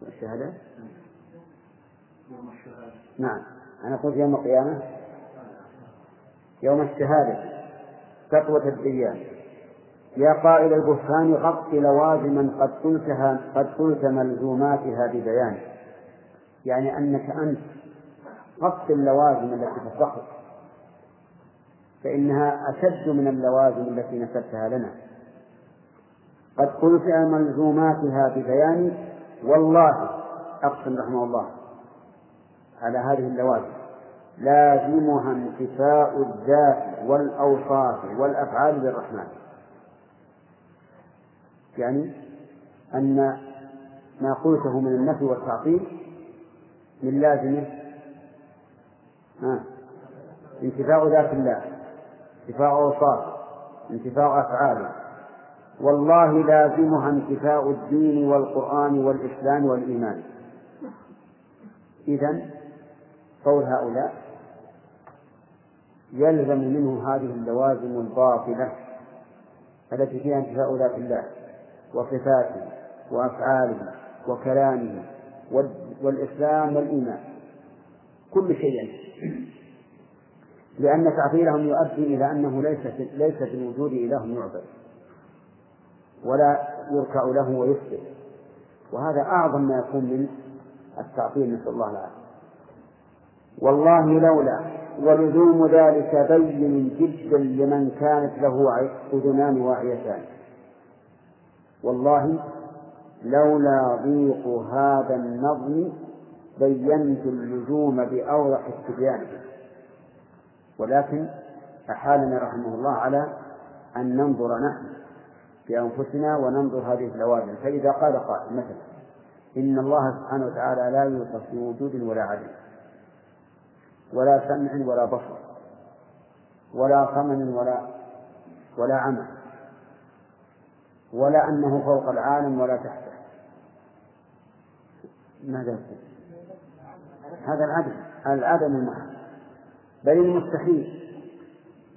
الشهادة؟ نعم. أنا قلت يوم القيامة؟ يوم الشهادة. سطوة الديان. يا قائل البهتان غط لوازما قد قلتها قد قلت ملزوماتها ببيان. يعني أنك أنت غط اللوازم التي الضغط فإنها أشد من اللوازم التي نسبتها لنا. قد قلت ملزوماتها ببيان والله أقسم رحمه الله على هذه اللوازم لازمها انتفاء الذات والأوصاف والأفعال للرحمن. يعني أن ما قلته من النفي والتعطيل من لازمه انتفاء ذات الله انتفاء أوصاف انتفاء أفعاله. والله لازمها انتفاء الدين والقرآن والإسلام والإيمان. إذا قول هؤلاء يلزم منه هذه اللوازم الباطلة التي فيها انتفاء ذات الله وصفاته وأفعاله وكلامه والإسلام والإيمان. كل شيء. لأن تعطيلهم يؤدي إلى أنه ليس ليس في الوجود إله يعبد ولا يركع له ويسجد. وهذا أعظم ما يكون من التعطيل نسأل الله العافية. والله لولا ولزوم ذلك بين جدا لمن كانت له أذنان واعيتان. والله لولا ضيق هذا النظم بينت اللزوم بأوضح استبيانه ولكن أحالنا رحمه الله على أن ننظر نحن في أنفسنا وننظر هذه اللوازم فإذا قال قائل مثلا إن الله سبحانه وتعالى لا يوصف بوجود ولا عدم ولا سمع ولا بصر ولا صمم ولا ولا عمى ولا أنه فوق العالم ولا تحته. ماذا يقول؟ هذا العدم العدم المحض بل المستحيل.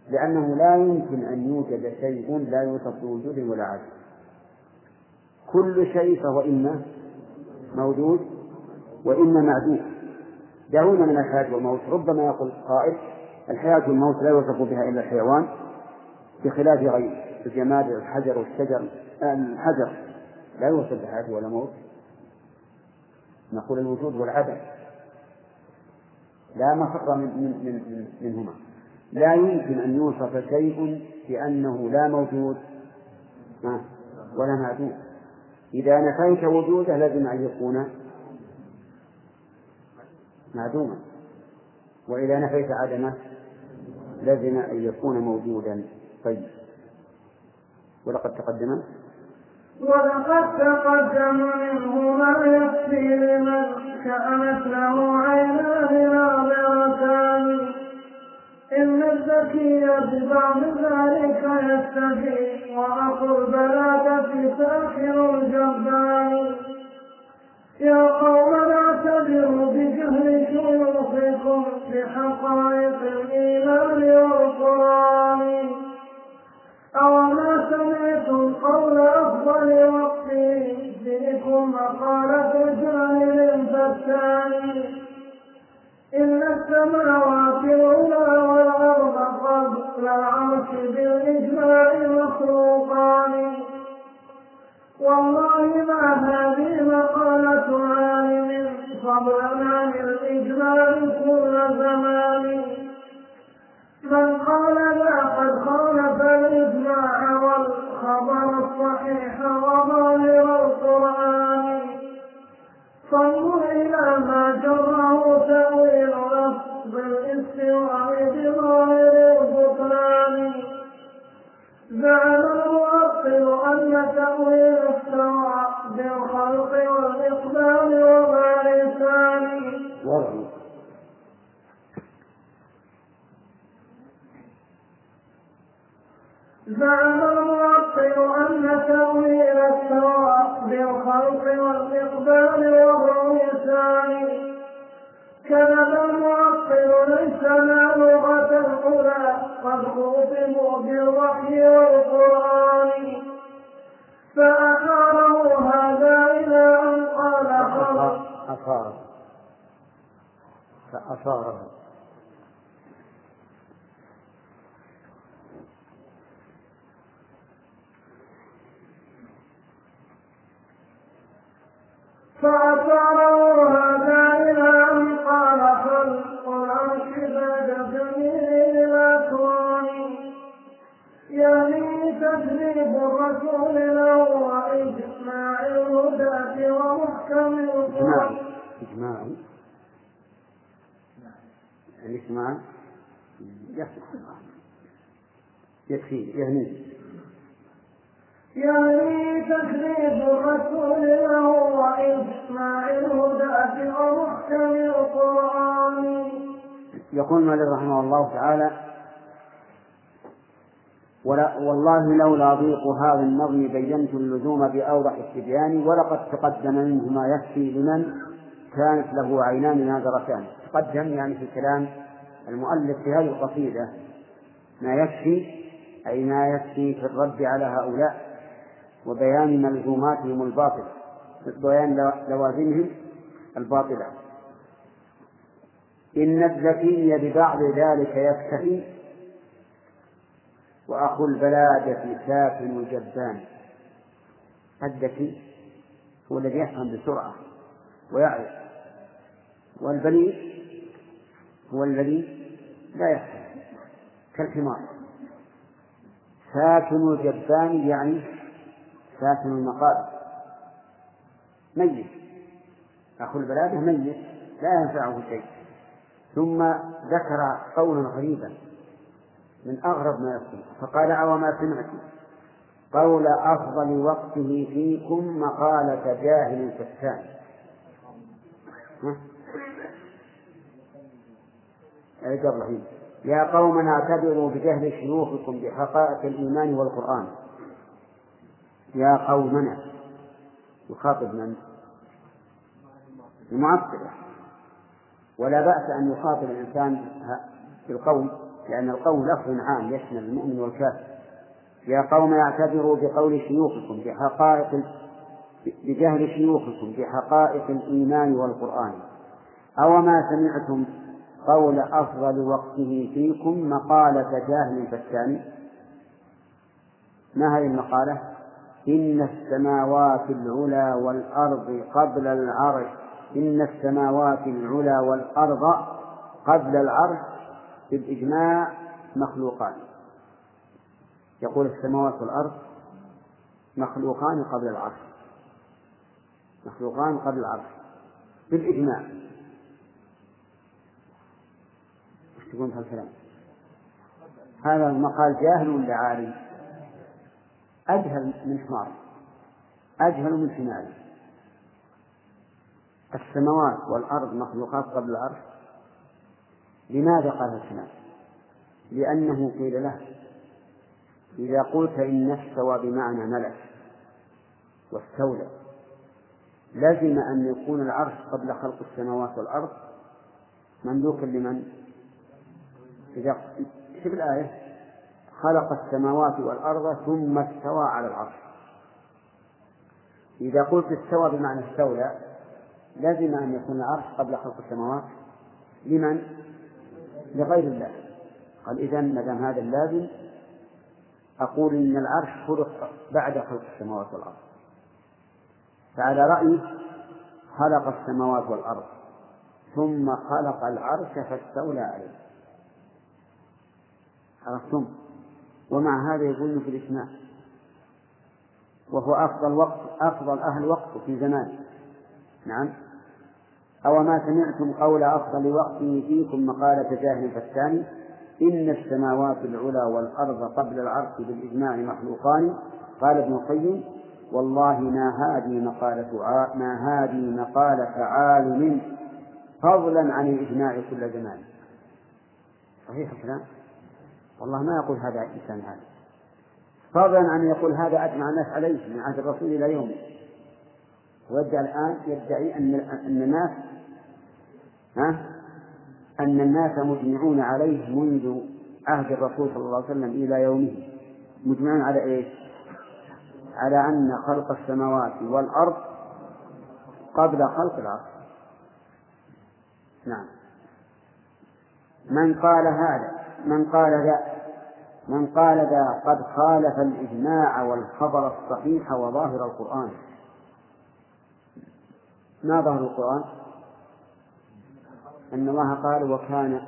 لأنه لا يمكن أن يوجد شيء لا يوصف بوجود ولا عدم كل شيء فهو إما موجود وإما معدوم. دعونا من الحياة والموت. ربما يقول قائل الحياة والموت لا يوصف بها إلا الحيوان بخلاف غيره. الجماد الحجر والشجر الحجر لا يوصف بحياة ولا موت. نقول الوجود والعدم لا مفر من من من منهما. لا يمكن أن يوصف شيء بأنه لا موجود. ولا معدوم. إذا نفيت وجوده لازم أن يكون معدوما. وإذا نفيت عدمه لازم أن يكون موجودا. طيب. ولقد تقدم. ولقد تقدم منه ما يكفي لمن كانت له عينان ناظرتان إن الذكي ببعض ذلك يستفي وأخو البلاغة ساخر الجبار يا قوم اعتبروا بجهل شيوخكم بحقائق الإيمان والقرآن. أوما سمعتم قول أفضل وقتي فيكم مقالة جاهل فتان إن السماوات والأرض قبل العرش بالإجماع مخلوقان. والله ما هذه مقالة عالم فضلا عن الإجماع كل زمان. من قال لا قد خالف الإجماع والخبر الصحيح وظاهر القرآن. فانظر إلى ما جره تأويل لفظ الاستواء بظاهر البطلان. زعم المؤصل أن تأويل السواء بالخلق والإقبال وما لسان زعم المعطل أن تأويل السواء بالخلق والإقبال وهو لسان كذب المعطل ليس لا لغة الأولى قد خوطبوا بالوحي والقرآن. فأشاره هذا إلى أن قال خلق. أثاره فأثاره هذا إلى أن قال خلق بعد جميع الأكوان يعني تجريب الرسول له وإجماع الهداة ومحكم القرآن. إجماع. الإجماع يكفي. يعني يعني تكذيب الرسول له وإجماع الهداة ومحكم القرآن يقول مالك رحمه الله تعالى ولا والله لولا ضيق هذا النظم بينت اللزوم بأوضح التبيان ولقد تقدم منه ما يكفي لمن كانت له عينان ناظرتان. تقدم يعني في كلام المؤلف في هذه القصيدة ما يكفي أي ما يكفي في الرد على هؤلاء وبيان ملزوماتهم الباطلة بيان لوازمهم الباطلة. إن الذكي ببعض ذلك يكتفي وأخو البلادة ساكن الجبان الذكي هو الذي يفهم بسرعة ويعرف والبليد هو الذي لا يفهم كالحمار. ساكن الجبان يعني ساكن المقابر. ميت. أخو البلادة ميت. لا ينفعه شيء. ثم ذكر قولا غريبا من أغرب ما يكون. فقال أوما سمعت. قول أفضل وقته فيكم مقالة جاهل قبله يا قوم اعتبروا بجهل شيوخكم بحقائق الإيمان والقرآن. يا قومنا يخاطب من؟ المعطلة ولا بأس أن يخاطب الإنسان بالقول لأن القول لفظ عام يشمل المؤمن والكافر. يا قوم اعتبروا بقول شيوخكم بحقائق بجهل شيوخكم بحقائق الإيمان والقرآن. أوما سمعتم قول أفضل وقته فيكم مقالة جاهل فتان ما هذه المقالة؟ إن السماوات العلى والأرض قبل العرش. إن السماوات العلى والأرض قبل العرش بالإجماع مخلوقان. يقول السماوات والأرض مخلوقان قبل العرش. مخلوقان قبل العرش بالإجماع. وش تقول هذا المقال جاهل ولا عالم أجهل من حمار. أجهل من حمار. السماوات والأرض مخلوقات قبل العرش. لماذا قال الكلام لأنه قيل له إذا قلت إن استوى بمعنى ملك واستولى لزم أن يكون العرش قبل خلق السماوات والأرض مملوكا لمن؟ إذا شوف الآية. خلق السماوات والأرض ثم استوى على العرش. إذا قلت استوى بمعنى استولى لزم أن يكون العرش قبل خلق السماوات. لمن؟ لغير الله. قال إذا ما دام هذا اللازم أقول إن العرش خلق بعد خلق السماوات والأرض. فعلى رأيه خلق السماوات والأرض ثم خلق العرش فاستولى عليه. عرفتم ومع هذا يقول في الإسماء وهو أفضل وقت أفضل أهل وقته في زمانه نعم. أو ما سمعتم قول أفضل وقته فيكم مقالة جاهل فتان إن السماوات العلى والأرض قبل العرش بالإجماع مخلوقان. قال ابن القيم والله ما هذه مقالة. ما هذه مقالة عالم فضلا عن الإجماع كل زمان. صحيح الكلام؟ والله ما يقول هذا الإنسان هذا. فضلا عن أن يقول هذا أجمع الناس عليه من عهد الرسول إلى يومه. ويدعي الآن يدعي أن أن الناس ها؟ أن الناس مجمعون عليه منذ عهد الرسول صلى الله عليه وسلم إلى يومه. مجمعون على إيش؟ على أن خلق السماوات والأرض قبل خلق العرش نعم. من قال هذا؟ من قال ذا من قال ذا قد خالف الإجماع والخبر الصحيح وظاهر القرآن. ما ظاهر القرآن؟ أن الله قال وكان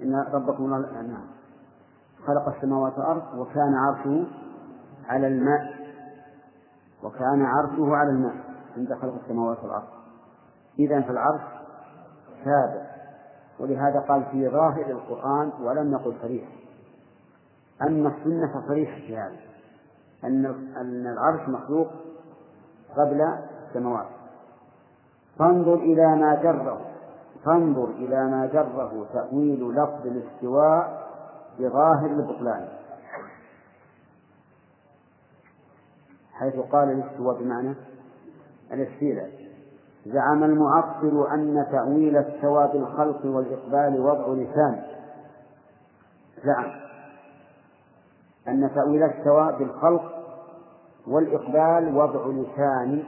إن ربكم الله نعم. خلق السماوات والأرض وكان عرشه على الماء. وكان عرشه على الماء عند خلق السماوات والأرض. إذا فالعرش ثابت. ولهذا قال في ظاهر القرآن ولم يقل صريح. أما السنة فصريحة في هذا أن أن العرش مخلوق قبل السماوات. فانظر إلى ما جره فانظر إلى ما جره تأويل لفظ الاستواء بظاهر البطلان. حيث قال الاستواء بمعنى الاستيلاء. زعم المعطل أن تأويل استوى بالخلق والإقبال وضع لسان. زعم أن تأويل استوى بالخلق والإقبال وضع لسان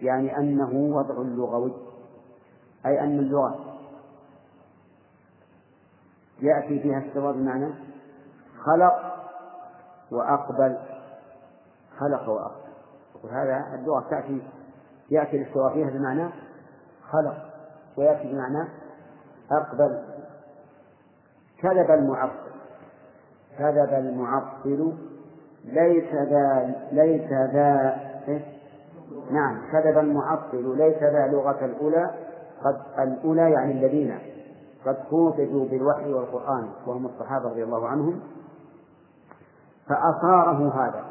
يعني أنه وضع لغوي أي أن اللغة يأتي فيها استوى بمعنى خلق وأقبل خلق وأقبل. وهذا اللغة تأتي يأتي الاستواء فيها بمعنى خلق ويأتي بمعنى أقبل. كذب المعطل كذب المعطل ليس ذا ليس ذا نعم كذب المعطل ليس ذا لغة الأولى قد الأولى يعني الذين قد خوطبوا بالوحي والقرآن وهم الصحابة رضي الله عنهم. فأصاره هذا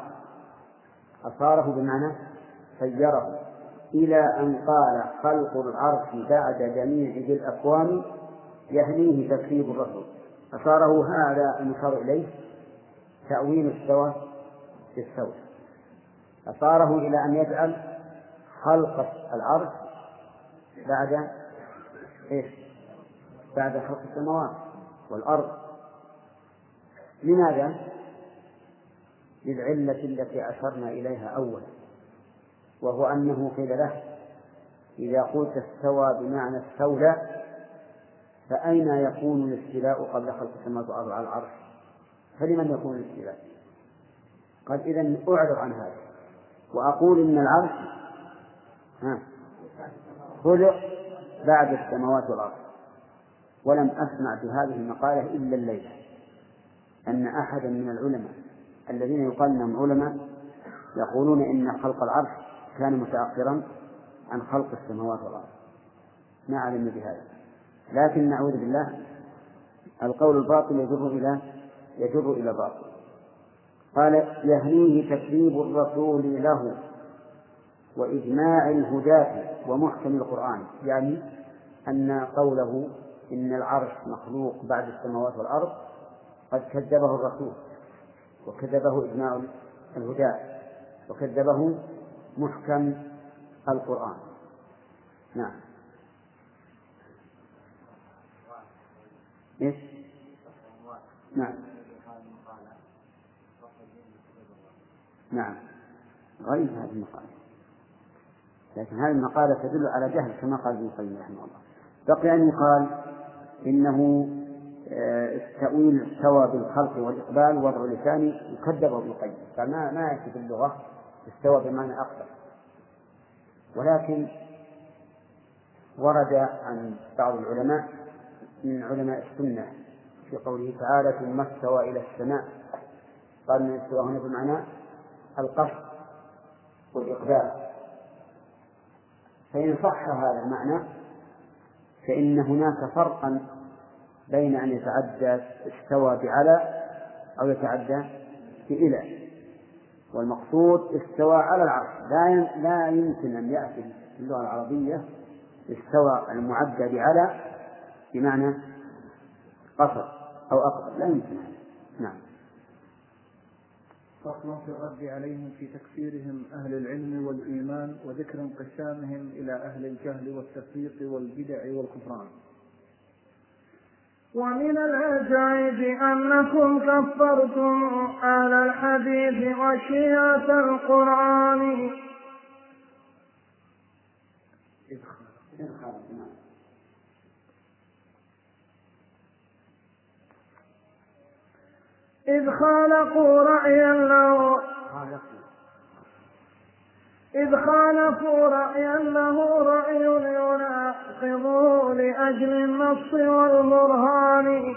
أصاره بمعنى سيره. إلى أن قال خلق العرش بعد جميع ذي الأكوان يهنيه تكذيب الرسول. فصاره هذا المشار إليه؟ تأويل السوى بالسوى فصاره إلى أن يجعل خلق العرش بعد إيش؟ بعد خلق السماوات والأرض. لماذا؟ للعلة التي أشرنا إليها أولا. وهو أنه قيل له إذا قلت استوى بمعنى استولى فأين يكون الاستيلاء قبل خلق السماوات والأرض على العرش؟ فلمن يكون الاستيلاء؟ قال إذا أعرض عن هذا وأقول إن العرش ها خلق بعد السماوات والأرض ولم أسمع في هذه المقالة إلا الليلة أن أحدا من العلماء الذين يقال أنهم علماء يقولون إن خلق العرش كان متأخرا عن خلق السماوات والأرض. ما علمنا بهذا. لكن نعوذ بالله القول الباطل يجر إلى يجر إلى باطل. قال يهنيه تكذيب الرسول له وإجماع الهداة ومحكم القرآن. يعني أن قوله إن العرش مخلوق بعد السماوات والأرض قد كذبه الرسول وكذبه إجماع الهداة وكذبه محكم القرآن. نعم. إيش؟ نعم. نعم. غير هذه المقالة. لكن هذه المقالة تدل على جهل كما قال ابن القيم رحمه الله. بقي أن يقال إنه التأويل آه، استوى بالخلق والإقبال وضع لساني يكذب ابن القيم. قال ما ما يأتي في اللغة؟ استوى بمعنى أقبل ولكن ورد عن بعض العلماء من علماء السنة في قوله تعالى ثم استوى إلى السماء قال من استوى هنا بمعنى القصد والإقبال. فإن صح هذا المعنى فإن هناك فرقا بين أن يتعدى استوى بعلى أو يتعدى بإلى. والمقصود استوى على العرش. لا لا يمكن أن يأتي في اللغة العربية استوى المعدى بعلى بمعنى قصر أو أقصر. لا يمكن. نعم. فصل في الرد عليهم في تكفيرهم أهل العلم والإيمان وذكر انقسامهم إلى أهل الجهل والتفريق والبدع والكفران ومن العجائب أنكم كفرتم أهل الحديث وشيعة القرآن. إذ خالقوا رأيا له إذ خالفوا رأيا له رأي يناقضه لأجل النص والبرهان.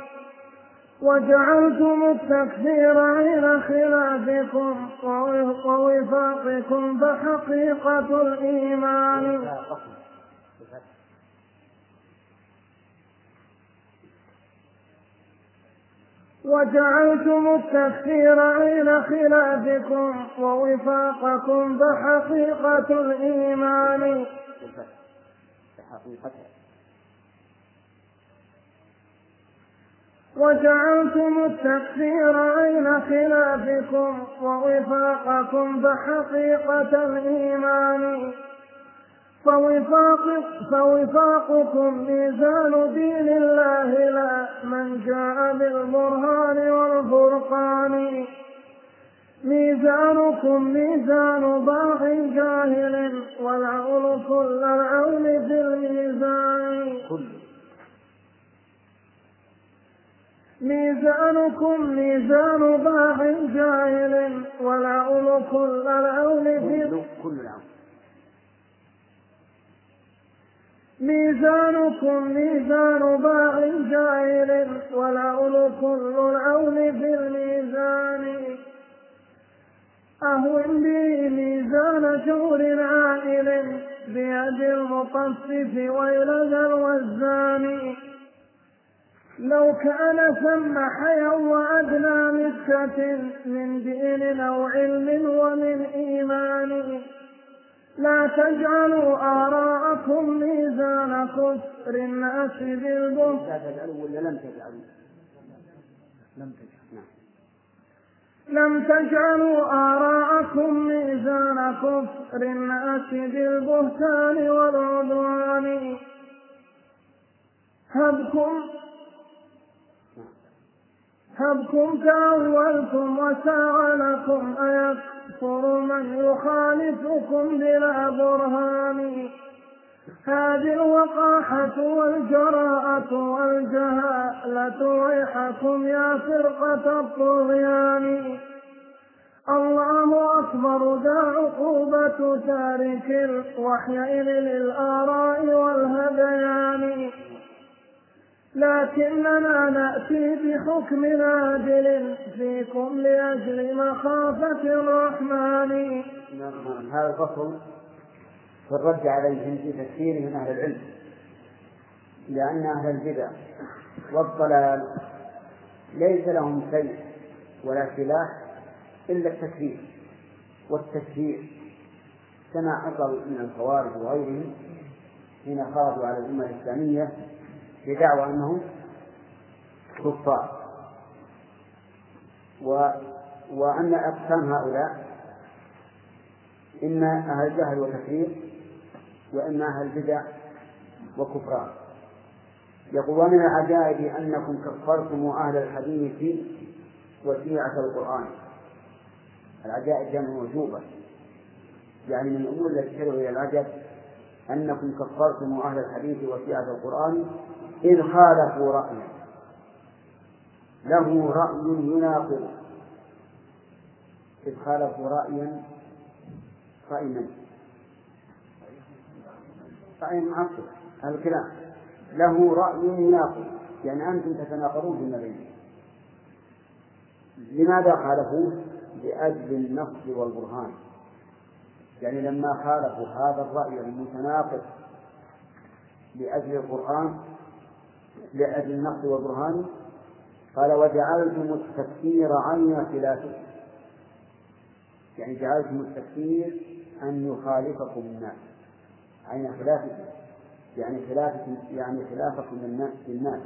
وجعلتم التكفير غير خلافكم ووفاقكم فحقيقة الإيمان. وجعلتم التكفير غير خلافكم ووفاقكم فحقيقة الإيمان. وجعلتم التكفير عين خلافكم ووفاقكم فحقيقة الإيمان. فوفاق فوفاقكم ميزان دين الله لا من جاء بالبرهان والفرقان. ميزانكم ميزان باغ جاهل والعول كل العول في الميزان. ميزانكم ميزان باغ جاهل والعول كل العول في كل العون. ميزانكم ميزان باع جاهل والعول كل العون في الميزان. أهون به ميزان جور عائل بيد المطفف ويلغى الوزان. لو كان ثم حيا وأدنى مسكة من دين أو علم ومن إيمان. لا تجعلوا آراءكم ميزان كفر الناس بالبهت لا تجعلوا ولا لم تجعلوا؟ لم تجعل نعم. لم تجعلوا آراءكم ميزان كفر الناس بالبهتان والعدوان. هبكم. هبكم تأولتم وساء لكم أيكفر من يخالفكم بلا برهان. هذه الوقاحة والجراءة والجهالة ويحكم يا فرقة الطغيان. الله أكبر ذا عقوبة تارك الوحي للآراء والهذيان لكننا نأتي بحكم عادل فيكم لأجل مخافة الرحمن. نعم هذا الفصل في الرد عليهم في تفسيرهم أهل العلم لأن أهل البدع والضلال ليس لهم شيء ولا سلاح إلا التكفير والتكفير كما حصل من الخوارج وغيرهم حين خرجوا على الأمة الإسلامية بدعوى أنهم كفار. و وأن أقسام هؤلاء إما أهل الجهل وتكفير وإما أهل البدع وكفران. يقول ومن العجائب أنكم كفرتم أهل الحديث وشيعة القرآن. العجائب جمع وجوبة. يعني من الأمور التي تدعو إلى العجب أنكم كفرتم أهل الحديث وشيعة القرآن إذ خالفوا رأيا له رأي يناقض. إذ خالفوا رأيا رأي من؟ رأي معصب الكلام. له رأي يناقض. يعني أنتم تتناقضون فيما بينكم لماذا خالفوه؟ لأجل النص والبرهان. يعني لما خالفوا هذا الرأي المتناقض لأجل القرآن لأجل النص والبرهان قال وجعلتم التفسير عين خلافه يعني جعلتم التفسير أن يخالفكم الناس. عين خلافكم يعني خلافكم يعني خلافكم للناس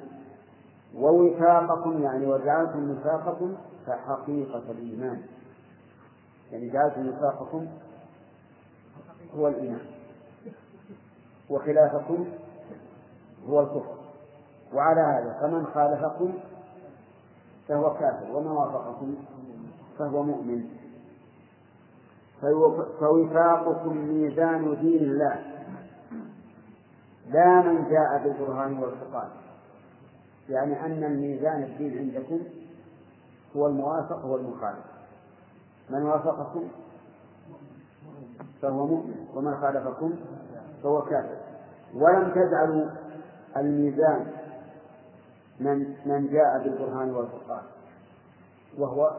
ووفاقكم يعني وجعلتم وفاقكم كحقيقة الإيمان. يعني جعلتم وفاقكم هو الإيمان. وخلافكم هو الكفر. وعلى هذا فمن خالفكم فهو كافر ومن وافقكم فهو مؤمن. فوفاقكم ميزان دين الله. لا من جاء بالبرهان والفقان يعني أن الميزان الدين عندكم هو الموافق والمخالف من وافقكم فهو مؤمن ومن خالفكم فهو كافر. ولم تجعلوا الميزان من من جاء بالبرهان والفرقان وهو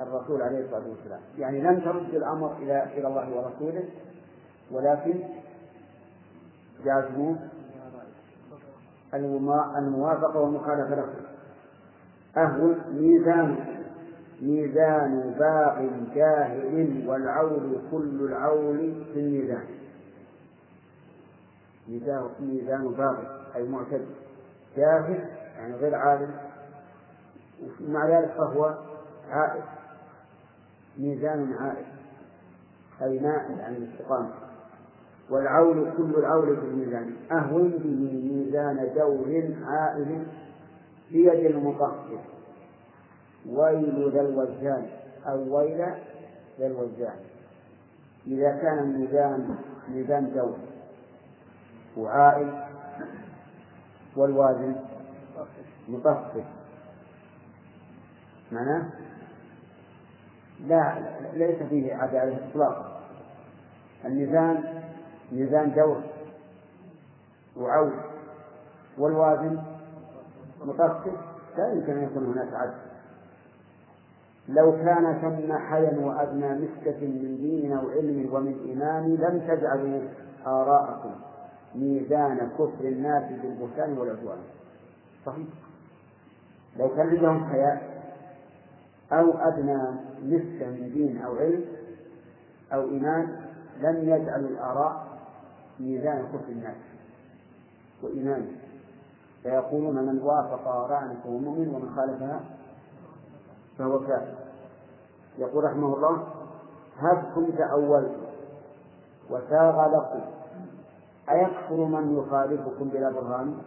الرسول عليه الصلاة والسلام. يعني لم ترد الأمر إلى إلى الله ورسوله ولكن جازموا الموافقة والمخالفة له. أهو ميزان ميزان باق جاهل والعول كل العول في الميزان. ميزان ميزان باغي أي معتد. جاهل يعني غير عالم ومع ذلك فهو عائد ميزان عائد أي مائل عن الاستقامة. والعول كل العول في الميزان أهون به ميزان دور عائل بيد المطهر. ويل ذا الوزان أو ويل ذا الوزان إذا كان الميزان ميزان دور وعائل والوازن مطفف. معناه؟ لا ليس فيه عدالة إطلاقا الميزان ميزان دور وعول والوازن مطفف. لا يمكن أن يكون هناك عدل. لو كان ثم حيا وأدنى مسكة من دين أو علم ومن إيمان لم تجعلوا آراءكم. ميزان كفر الناس بالبهتان والعدوان. صحيح؟ لو كان لهم حياء أو أدنى مسكة من دين أو علم أو إيمان لم يجعلوا الآراء ميزان كفر الناس وإيمانه. فيقولون من وافق آراءنا فهو مؤمن ومن خالفها فهو كافر. يقول رحمه الله هبكم تأولتم وساغ لكم. أيكفر من يخالفكم بلا برهان؟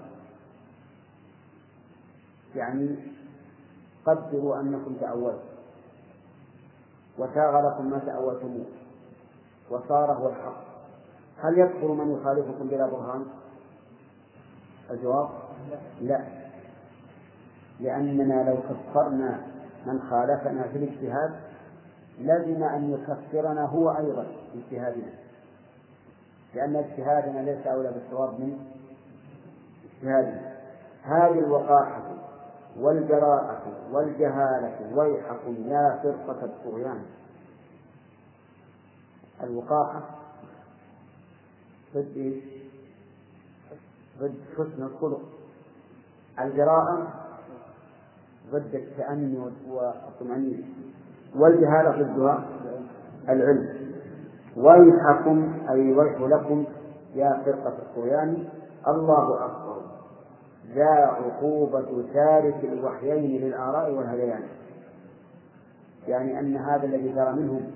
يعني قدروا أنكم تأولتم. وساغ لكم ما تأولتموه. وصار هو الحق. هل يكفر من يخالفكم بلا برهان؟ الجواب؟ لا. لأننا لو كفرنا من خالفنا في الاجتهاد لزم أن يكفرنا هو أيضا باجتهادنا لأن اجتهادنا ليس أولى بالصواب من اجتهادنا. هذه الوقاحة والجراءة والجهالة ويحكم يا فرقة الطغيان. الوقاحة ضد؟ ضد حسن الخلق. الجراءة ضد التأني والطمأنينة. والجهالة ضدها العلم. ويحكم أي ويح لكم يا فرقة الطغيان الله أكبر. ذا عقوبة تارك الوحيين للآراء والهذيان يعني أن هذا الذي جرى منهم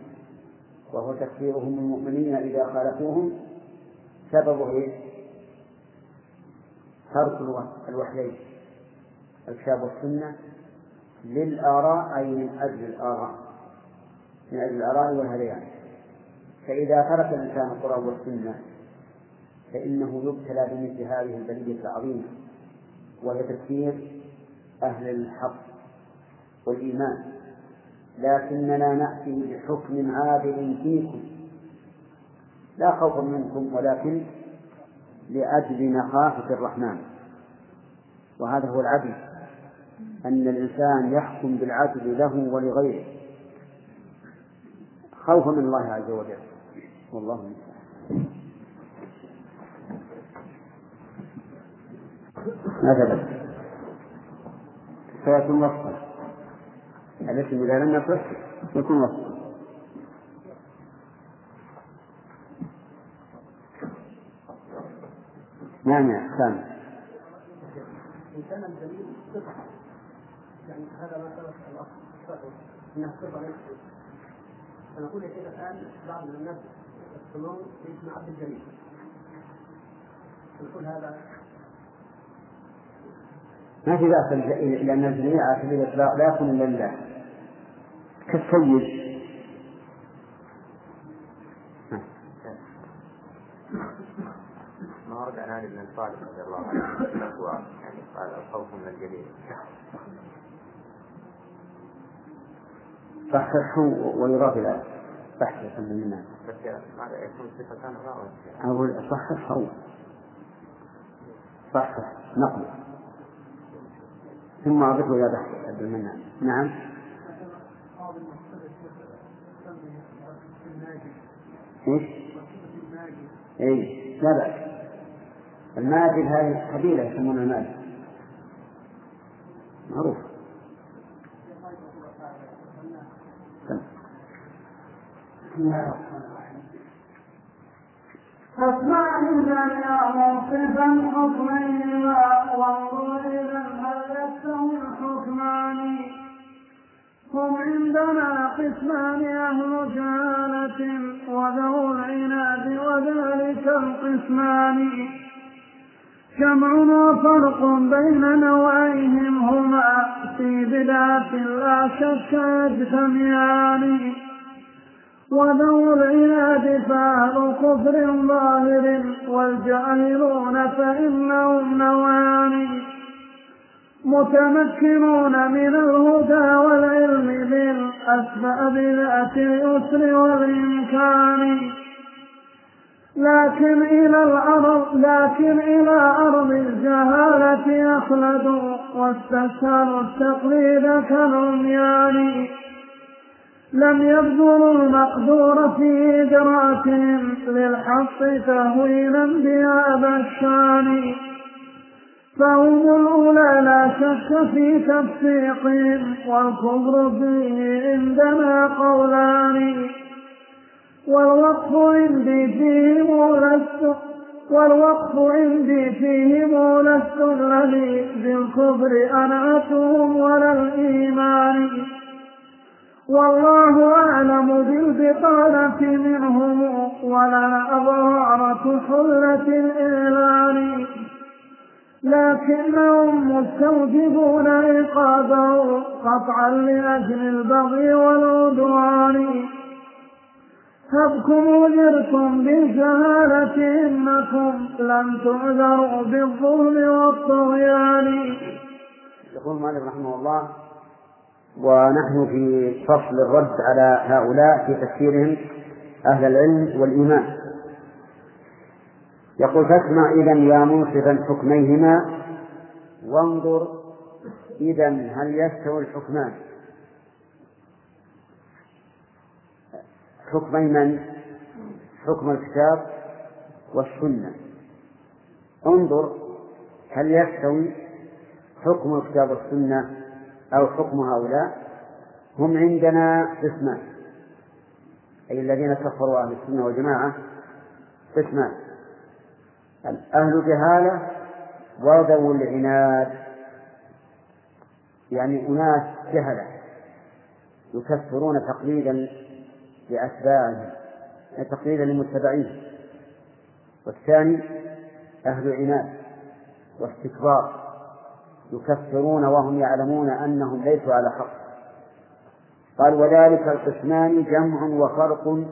وهو تكفيرهم المؤمنين إذا خالفوهم سببه؟ ترك الوحيين. الكتاب والسنة للآراء أي من أجل الآراء من أجل الآراء والهذيان فإذا ترك الإنسان القرآن والسنة فإنه يبتلى بمثل هذه البلية العظيمة وهي تكفير أهل الحق والإيمان. لكننا نأتي بحكم عادل فيكم. لا خوفا منكم ولكن لأجل مخافة الرحمن. وهذا هو العدل أن الإنسان يحكم بالعدل له ولغيره. خوفا من الله عز وجل. والله. بس فيكون وصفا الاسم إذا لم يصح؟ يكون وصفا نعم يا إن كان الدليل صفة. يعني هذا ما ثبت الأصل صفة. ليست فنقول يا شيخ الآن بعض الناس يقولون باسم عبد الجليل نقول هذا. ما في بأس لأن الجميع على سبيل الإطلاق لا يكون إلا لله. كالسيد. ما ورد عن علي بن طالب رضي الله عنه. يعني قال الخوف من الجليل. صححوا ويضاف إلى بحث الحمد لله. يكون أقول صحح هو. صحح نقل. ثم أضفه إلى بحث عبد المنان نعم. إيش؟ اي لا بأس. الماجد هذه قبيلة يسمونها الماجد. معروف. الرحيم فاسمع يا موقفا حكمين وانظر إلى يستوي الحكمان هم عندنا قسمان أهل جهالة وذو العناد وذلك القسمان. جمع وفرق بين نوعيهم هما في بدعة لا شك يجتمعان. وذو العناد فأهل كفر ظاهر والجاهلون فإنهم نوعان متمكنون من الهدى والعلم بالأسباب ذات اليسر والإمكان. لكن إلى الأرض لكن إلى أرض الجهالة أخلدوا واستسهلوا التقليد كالعميان. لم يبذلوا المقدور في إدراكهم للحق تهويلا بهذا الشان. فهم الأولى لا شك في تفسيقهم والكفر فيه عندنا قولان. والوقف عندي فيهم لست والوقف عندي فيهم لست الذي بالكفر أنعتهم ولا الإيمان. والله أعلم بالبطانة منهم ولا أظهرة حلة الإعلان لكنهم مستوجبون عقابه قطعا لأجل البغي والعدوان. هبكم أجرتم بالجهالة إنكم لم تعذروا بالظلم والطغيان. يقول مالك رحمه الله ونحن في فصل الرد على هؤلاء في تفسيرهم أهل العلم والإيمان. يقول فاسمع إذا يا منصفا حكميهما وانظر إذا هل يستوي الحكمان. حكمي من؟ حكم الكتاب والسنة. انظر هل يستوي حكم الكتاب والسنة أو حكم هؤلاء هم عندنا قسمان. أي الذين كفروا أهل السنة والجماعة قسمان. أهل جهالة وذو العناد. يعني أناس جهلة يكفرون تقليدا لأتباعهم يعني تقليدا لمتبعين والثاني أهل عناد واستكبار. يكفرون وهم يعلمون أنهم ليسوا على حق. قال وذلك القسمان جمع وفرق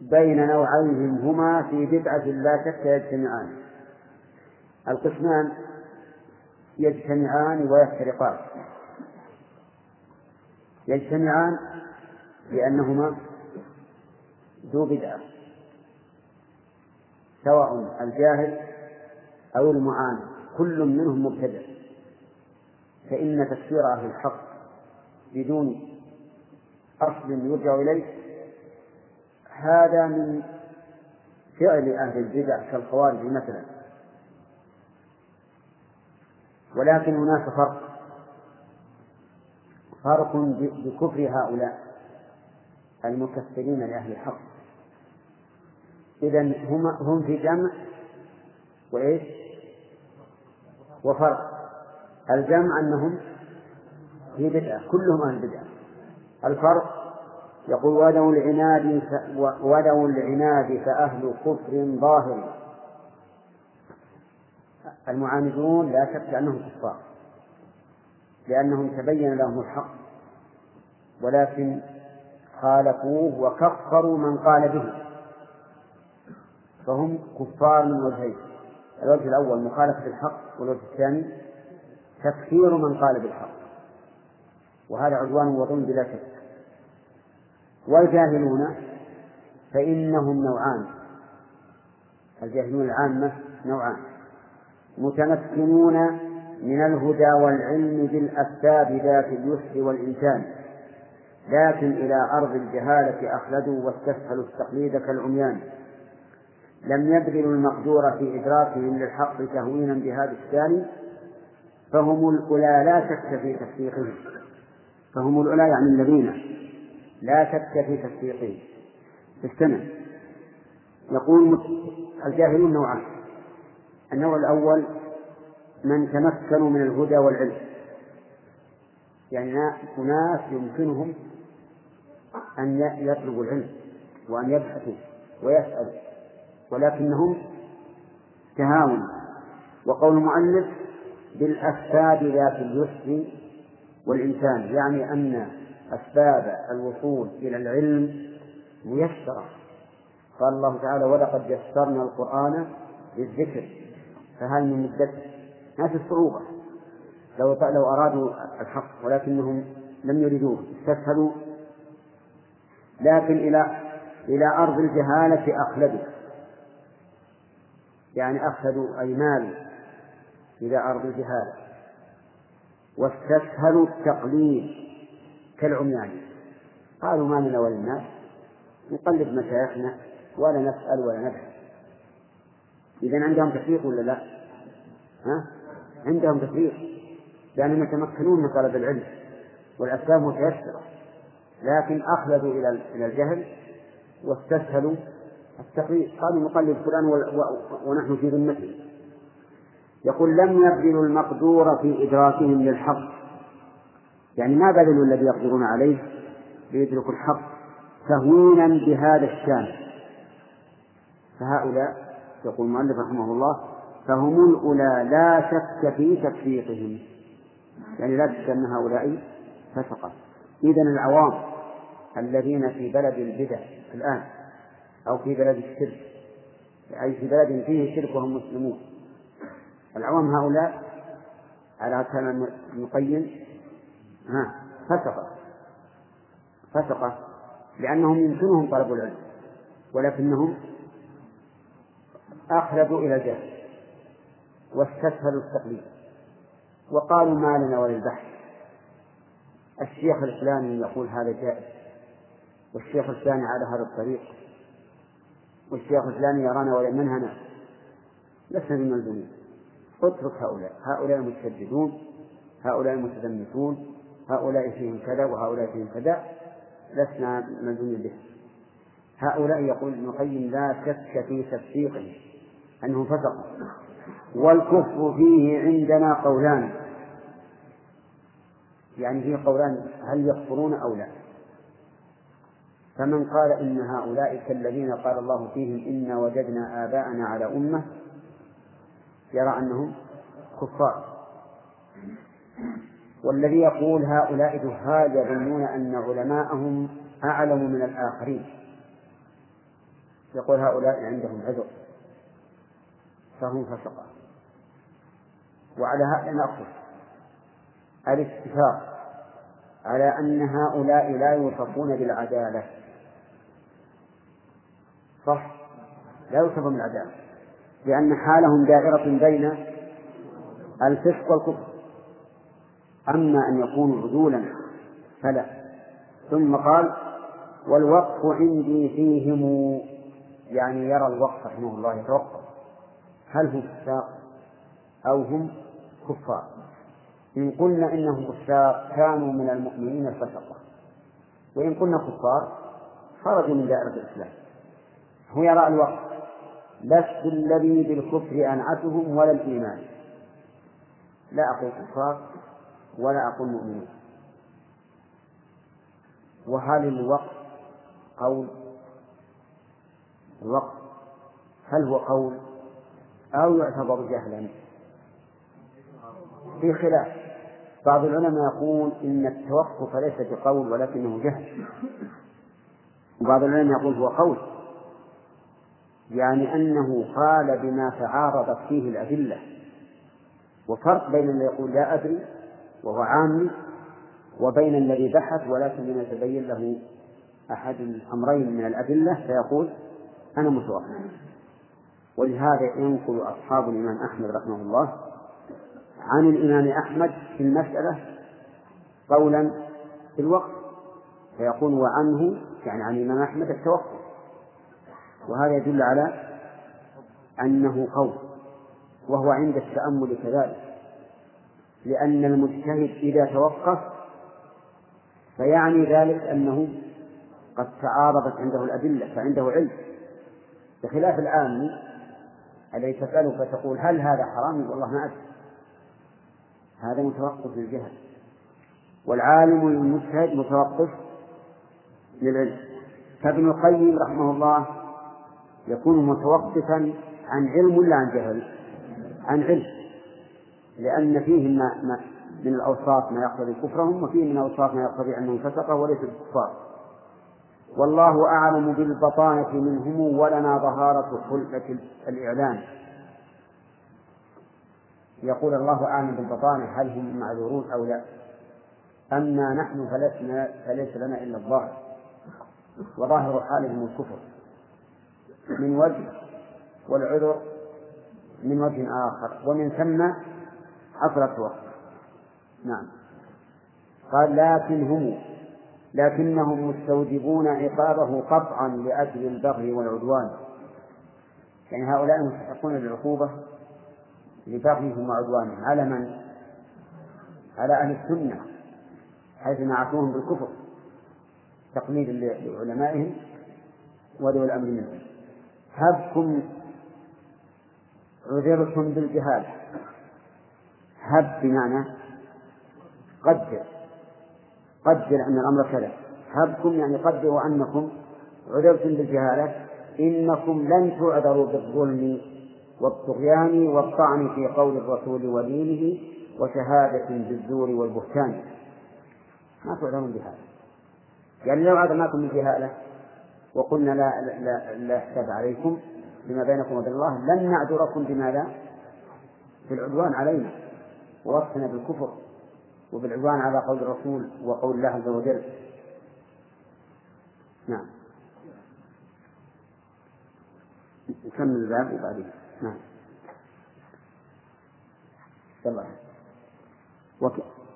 بين نوعيهم هما في بدعة لا شك يجتمعان. القسمان يجتمعان ويفترقان. يجتمعان لأنهما ذو بدعة سواء الجاهل أو المعاند كل منهم مبتدع. فإن تفسير أهل الحق بدون أصل يرجع إليه هذا من فعل أهل البدع كالخوارج مثلا. ولكن هناك فرق. فرق بكفر هؤلاء المكفرين لأهل الحق. إذا هم هم في جمع وإيش؟ وفرق. الجمع أنهم في بدعة كلهم أهل بدعة. الفرق يقول ودوا العناد ودوا العناد فأهل كفر ظاهر. المعاندون لا شك أنهم كفار لأنهم تبين لهم الحق ولكن خالفوه وكفروا من قال به. فهم كفار من وجهين. الوجه الأول مخالفة الحق والوجه الثاني تكفير من قال بالحق. وهذا عدوان وظلم بلا شك. والجاهلون فإنهم نوعان. الجاهلون العامة نوعان. متمكنون من الهدى والعلم بالأسباب ذات اليسر والإمكان لكن إلى أرض الجهالة أخلدوا واستسهلوا التقليد كالعميان. لم يبذلوا المقدور في إدراكهم للحق تهوينا بهذا الثاني فهم الأولى لا شك في تصديقهم فهم الأولى يعني الذين لا شك في تصديقهم استمع. يقول الجاهلون نوعان. النوع الأول من تمكنوا من الهدى والعلم. يعني أناس يمكنهم أن يطلبوا العلم وأن يبحثوا ويسألوا. ولكنهم تهاون. وقول المؤلف بالأسباب ذات اليسر والإنسان يعني أن أسباب الوصول إلى العلم ميسرة. قال الله تعالى ولقد يسرنا القرآن للذكر. فهل من مدة؟ ما في الصعوبة. لو لو أرادوا الحق ولكنهم لم يريدوه استسهلوا. لكن إلى إلى أرض الجهالة أخلدوا. يعني أخلدوا أي مالوا إلى أرض الجهالة واستسهلوا التقليد كالعميان قالوا ما لنا وللناس نقلد مشايخنا ولا نسأل ولا نبحث إذا عندهم تفريق ولا لا؟ ها؟ عندهم تفريق لأنهم يتمكنون من طلب العلم والأسباب متيسرة لكن أخلدوا إلى إلى الجهل واستسهلوا التقليد قالوا نقلد فلان ونحن في ذمته. يقول لم يبذلوا المقدور في إدراكهم للحق. يعني ما بذلوا الذي يقدرون عليه؟ ليدركوا الحق تهوينا بهذا الشان. فهؤلاء يقول المؤلف رحمه الله فهم الأولى لا شك في تفريقهم. يعني لا شك أن هؤلاء فسقة. إذا العوام الذين في بلد البدع الآن أو في بلد الشرك أي في بلد فيه شرك وهم مسلمون. العوام هؤلاء على كلام المقيم ها فسقة. فسقة لأنهم يمكنهم طلب العلم ولكنهم أخلدوا إلى الجهل واستسهلوا التقليد وقالوا ما لنا وللبحث. الشيخ الفلاني يقول هذا جائز والشيخ الثاني على هذا الطريق. والشيخ الفلاني يرانا ولا منهنا لسنا بملزومين اترك هؤلاء. هؤلاء المتشددون هؤلاء المتزمتون هؤلاء فيهم كذا وهؤلاء فيهم كذا لسنا ملزومين به. هؤلاء يقول ابن القيم لا شك في تفسيقهم أنهم فسقوا. والكفر فيه عندنا قولان. يعني فيه قولان هل يكفرون أو لا؟ فمن قال إن هؤلاء كالذين قال الله فيهم إنا وجدنا آباءنا على أمة يرى أنهم كفار. والذي يقول هؤلاء جهال يظنون أن علماءهم أعلم من الآخرين. يقول هؤلاء عندهم عذر فهم فسقة. وعلى هذا نأخذ الاتفاق على أن هؤلاء لا يوصفون بالعدالة. صح؟ لا يوصفون بالعدالة لأن حالهم دائرة بين الفسق والكفر. أما أن يكونوا عدولا فلا. ثم قال والوقف عندي فيهم يعني يرى الوقف رحمه الله يتوقف. هل هم فساق أو هم كفار؟ إن قلنا إنهم كفار كانوا من المؤمنين الفسقة. وإن قلنا كفار خرجوا من دائرة الإسلام. هو يرى الوقت. لست الذي بالكفر أنعتهم ولا الإيمان. لا أقول كفار ولا أقول مؤمنين. وهل الوقت قول؟ الوقت هل هو قول أو يعتبر جهلا؟ في خلاف. بعض العلماء يقول إن التوقف ليس بقول ولكنه جهل. وبعض العلماء يقول هو قول. يعني أنه قال بما تعارضت فيه الأدلة. وفرق بين الذي يقول لا أدري وهو عامي وبين الذي بحث ولكن لم يتبين له أحد الأمرين من الأدلة فيقول أنا متوقف ولهذا ينقل أصحاب الإمام أحمد رحمه الله عن الإمام أحمد في المسألة قولا في الوقت فيقول وعنه يعني عن الإمام أحمد التوقف وهذا يدل على أنه قول وهو عند التأمل كذلك لأن المجتهد إذا توقف فيعني ذلك أنه قد تعارضت عنده الأدلة فعنده علم. بخلاف العام الذي تسأله فتقول هل هذا حرام؟ والله ما أدري. هذا متوقف للجهل. والعالم المجتهد متوقف للعلم. فابن القيم رحمه الله يكون متوقفا عن علم ولا عن جهل؟ عن علم. لأن فيه ما, ما من الأوصاف ما يقتضي كفرهم وفيه من الأوصاف ما يقتضي أنهم فسقة وليسوا كفار والله أعلم بالبطانة منهم ولنا ظهارة خلفة الإعلان يقول الله أعلم بالبطانة هل هم معذورون أو لا؟ أما نحن فلسنا فليس لنا إلا الظاهر. وظاهر حالهم الكفر. من وجه والعذر من وجه آخر ومن ثم حصلت وقت. نعم. قال لكن هم لكنهم مستوجبون عقابه قطعا لأجل البغي والعدوان. يعني هؤلاء مستحقون للعقوبة لبغيهم وعدوانهم. على من؟ على أهل السنة حيث نعتوهم بالكفر تقليد لعلمائهم ولي الأمر منهم. هبكم عذرتم بالجهالة. هب بمعنى قدر. قدر أن الأمر كذا. هبكم يعني قدروا أنكم عذرتم بالجهالة. إنكم لن تعذروا بالظلم والطغيان والطعن في قول الرسول ودينه وشهادة بالزور والبهتان. ما تعذرون بهذا يعني لو عذرناكم بالجهالة وقلنا لا لا لا يحتاج عليكم بما بينكم وبين الله. لن نعذركم بماذا؟ بالعدوان علينا ووصفنا بالكفر وبالعدوان على قول الرسول وقول الله عز وجل. نعم. نكمل الباب وبعدين. نعم. يلا. وك...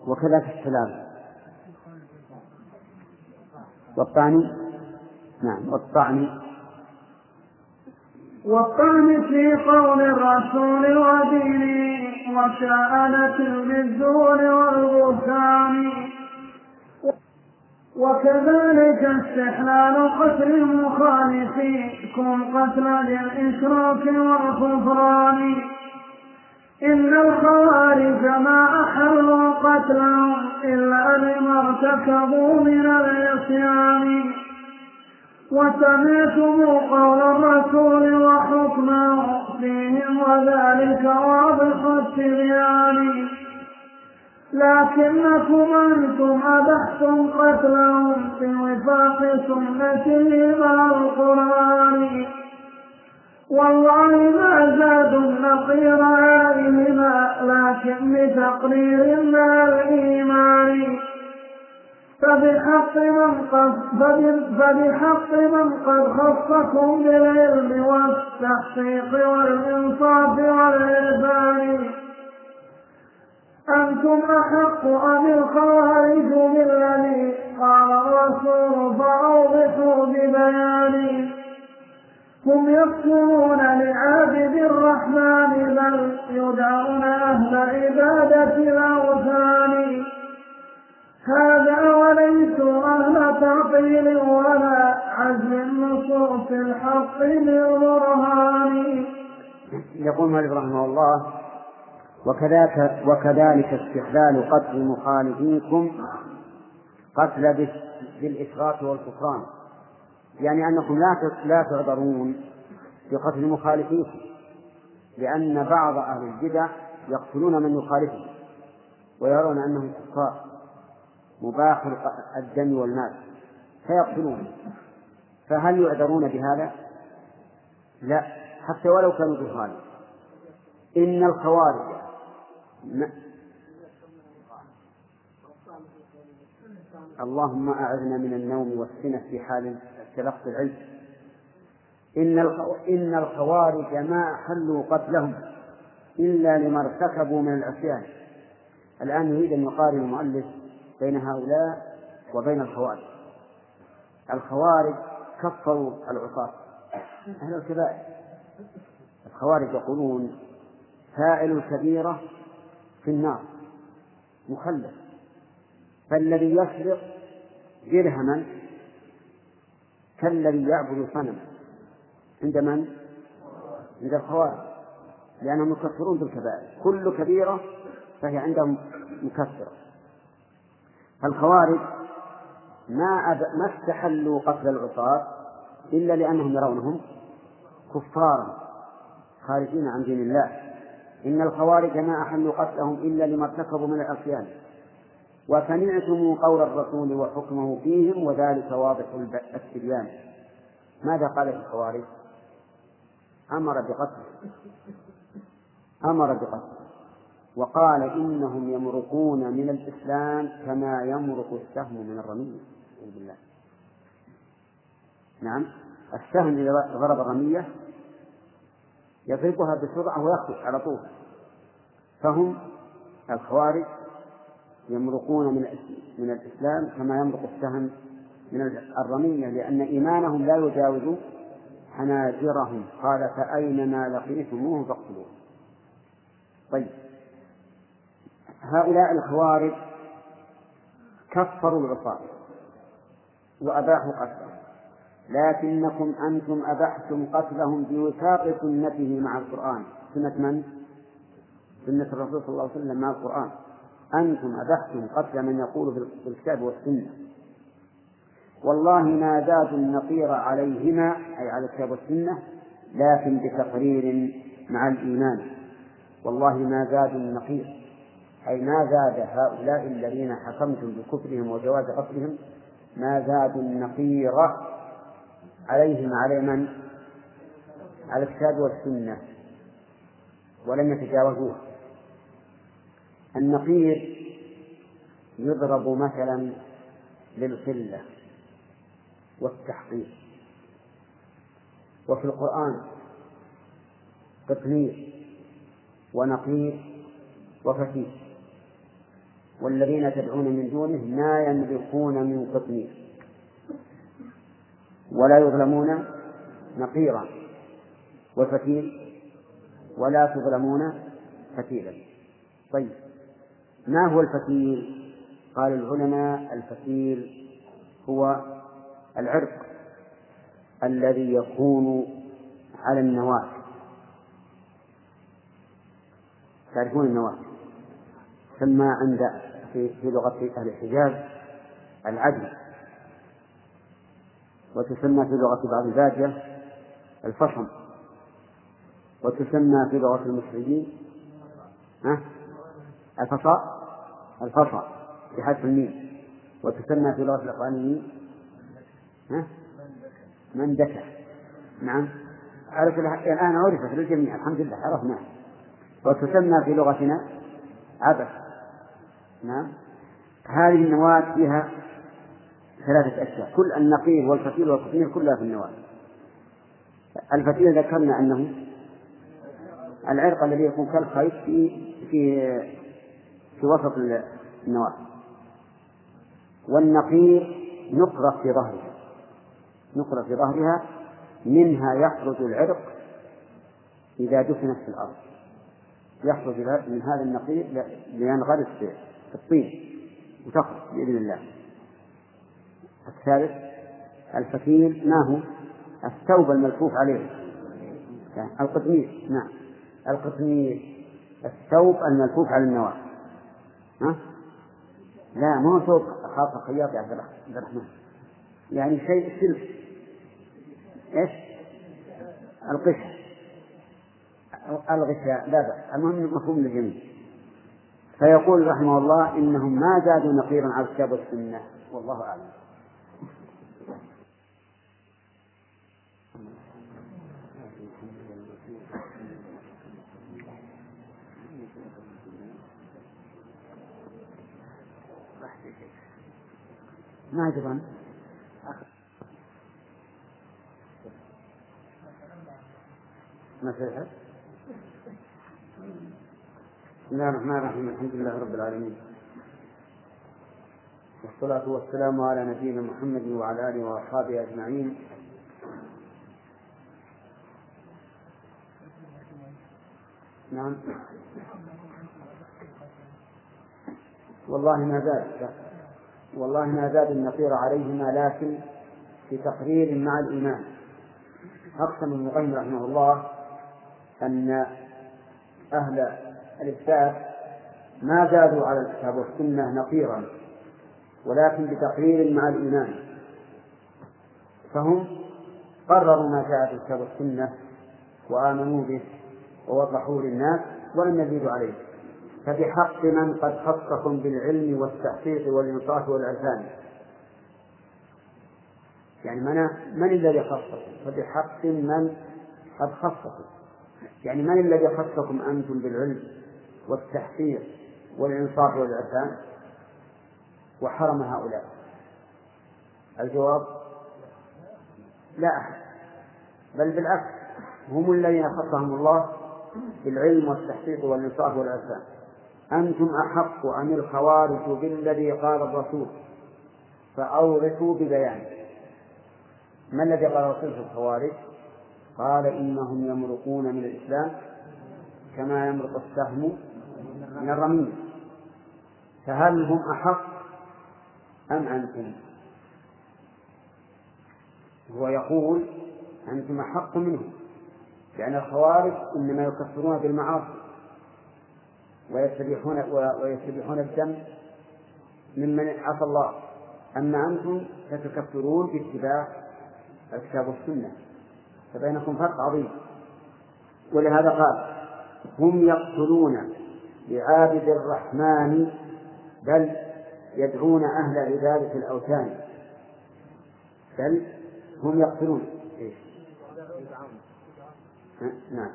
وكذا في السلام. والطعن نعم. والطعن. والطعن في قول الرسول ودينه وشهادة بالزور والبهتان وكذلك استحلال قتل المخالفين قتل للإشراك والكفران إن الخوارج ما أحلوا قتلهم إلا لما ارتكبوا من العصيان. وسمعتم قول الرسول وحكمه فيهم وذلك واضح التبيان. لكنكم أنتم أبحتم قتلهم في وفاق سنته مع القرآن. والله ما زادوا النقير عليهما لكن بتقرير الإيمان. فبحق من قد فبحق من قد خصكم بالعلم والتحقيق والإنصاف والإرفان أنتم أحق أم الخوارج بالذي قال الرسول فأوضحوا ببيان. هم يكفرون لعابد الرحمن بل يدعون أهل عبادة الأوثان. هذا وليسوا أهل تعطيل ولا عزم نصوص الحق بالبرهان. يقول مالك رحمه الله وكذلك وكذلك استحلال قتل مخالفيكم قتل بالإشراك والكفران. يعني أنكم لا لا تعذرون بقتل مخالفيكم لأن بعض أهل البدع يقتلون من يخالفهم ويرون أنهم كفار. مباح الدم والمال فيقتلون. فهل يعذرون بهذا؟ لا حتى ولو كانوا جهال. إن الخوارج اللهم أعذنا من النوم والسنة في حال تلقي العلم. إن إن الخوارج ما أحلوا قتلهم إلا لما ارتكبوا من العصيان. الآن يريد أن يقارن المؤلف بين هؤلاء وبين الخوارج. الخوارج كفروا العصاة أهل الكبائر. الخوارج يقولون فاعل الكبيرة في النار مخلد. فالذي يسرق درهما كالذي يعبد صنما. عند من؟ عند الخوارج. لأنهم يكفرون بالكبائر. كل كبيرة فهي عندهم مكفرة. فالخوارج ما أب... ما استحلوا قتل العصاة إلا لأنهم يرونهم كفارا خارجين عن دين الله. إن الخوارج ما أحلوا قتلهم إلا لما ارتكبوا من العصيان. وسمعتم قول الرسول وحكمه فيهم وذلك واضح التبيان ماذا قال الخوارج؟ أمر بقتله. أمر بقتله. وقال إنهم يمرقون من الإسلام كما يمرق السهم من الرمية بالله نعم. السهم إذا ضرب الرمية يضربها بسرعة ويخرج على طول. فهم الخوارج يمرقون من من الإسلام كما يمرق السهم من الرمية لأن إيمانهم لا يجاوز حناجرهم. قال فأينما لقيتموه فاقتلوه. طيب. هؤلاء الخوارج كفروا العصاة وأباحوا قتلهم. لكنكم أنتم أبحتم قتلهم بوثاق سنته مع القرآن. سنة من؟ سنة الرسول صلى الله عليه وسلم مع القرآن. أنتم أبحتم قتل من يقول في الكتاب والسنة. والله ما زادوا النقير عليهما أي على الكتاب والسنة لكن بتقرير مع الإيمان. والله ما زادوا النقير. أي ما زاد هؤلاء الذين حكمتم بكفرهم وجواز قتلهم ما زادوا النقير عليهم على من؟ على الكتاب والسنة ولم يتجاوزوها النقير يضرب مثلا للقلة والتحقيق. وفي القرآن قطمير ونقير وفتيل والذين تدعون من دونه ما يملكون من قطمير ولا يظلمون نقيرا والفتيل ولا تظلمون فتيلا طيب ما هو الفتيل قال العلماء الفتيل هو العرق الذي يكون على النواة تعرفون النواة تسمى عند في, في لغة أهل الحجاز العدل وتسمى في لغة بعض البادية الفصم وتسمى في لغة المصريين ها؟ الفصاء الفصا بحذف الميم وتسمى في لغة الإخوانيين ها؟ مندكة نعم. عرف الآن عرفت للجميع الحمد لله عرفنا. وتسمى في لغتنا عبث نعم. هذه النواة فيها ثلاثة أشياء. كل النقير والفتيل والقطمير كلها في النواة. الفتيل ذكرنا أنه العرق الذي يكون كالخيط في في في وسط النواة. والنقير نقرة في ظهرها. نقرة في ظهرها منها يخرج العرق إذا دفنت في الأرض. يخرج من هذا النقير لينغرس الطين وتخرج بإذن الله. الثالث الفتيل ما هو؟ الثوب الملفوف عليه. القطمير نعم. القطمير الثوب الملفوف على النواة. ها؟ لا ما هو ثوب خاصة خياط يا عبد الرحمن؟ يعني شيء سلك. إيش؟ القش الغشاء. لا بأس. المهم مفهوم للجميع. فيقول رحمه الله إنهم ما زادوا نقيرا على الكتاب والسنة. والله أعلم. ما في أحد؟ بسم الله الرحمن الرحيم. الحمد لله رب العالمين. والصلاة والسلام على نبينا محمد وعلى آله وأصحابه أجمعين. نعم. والله ما زاد. والله ما زاد النقير عليهما لكن في تقرير مع الإيمان أقسم ابن القيم رحمه الله أن أهل الإثبات ما زادوا على الكتاب والسنة نقيرا ولكن بتقرير مع الإيمان. فهم قرروا ما جاء في الكتاب والسنة وآمنوا به ووضحوه للناس ولم يزيدوا عليه. فبحق من قد خصكم بالعلم والتحقيق والإنصاف والعرفان يعني من من الذي خصكم؟ فبحق من قد خصكم. يعني من الذي خصكم أنتم بالعلم؟ والتحقيق والإنصاف والعرفان وحرم هؤلاء. الجواب لا أحد بل بالعكس هم الذين خصهم الله بالعلم والتحقيق والإنصاف والعرفان. أنتم أحق عن الخوارج بالذي قال الرسول؟ فأورثوا ببيان. ما الذي قال الرسول في الخوارج؟ قال إنهم يمرقون من الإسلام كما يمرق السهم من الرمية فهل هم أحق أم أنتم؟ هو يقول أنتم أحق منهم لأن الخوارج إنما يكفرون بالمعاصي ويستبيحون ويستبيحون الدم ممن عصى الله. أما أنتم فتكفرون باتباع الكتاب والسنة. فبينكم فرق عظيم. ولهذا قال هم يقتلون بعابد الرحمن بل يدعون أهل عبادة الأوثان. بل هم يقتلون. إيش؟ نعم.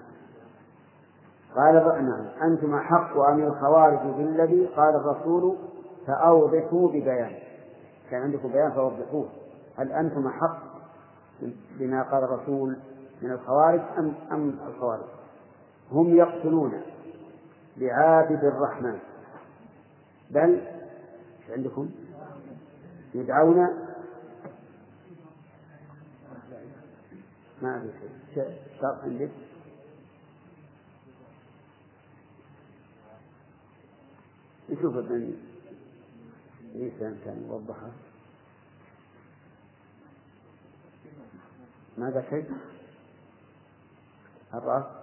قال نعم. أنتم أحق أن الخوارج بالذي قال الرسول فأوضحوا ببيان. كان عندكم بيان فوضحوه هل أنتم أحق بما قال الرسول من الخوارج أم أم الخوارج؟ هم يقتلون. بعابد الرحمن. بل عندكم؟ يدعون ما في شيء شرط عندك؟ نشوف ابن عيسى كان يوضحها. ماذا شيء؟ الرأس؟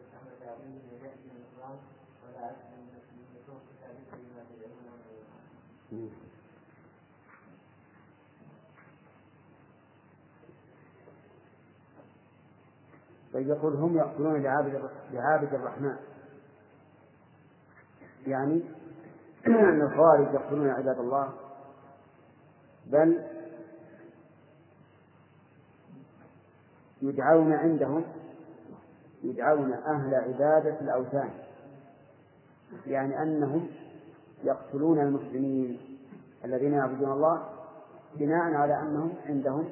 الشهوة تعظيم ويأتي من ولا من بما تدعونه طيب يقول هم يقتلون لعابد لعابد الرحمن. يعني أن الخوارج يقتلون عباد الله بل يدعون عندهم يدعون أهل عبادة الأوثان. يعني أنهم يقتلون المسلمين الذين يعبدون الله بناء على أنهم عندهم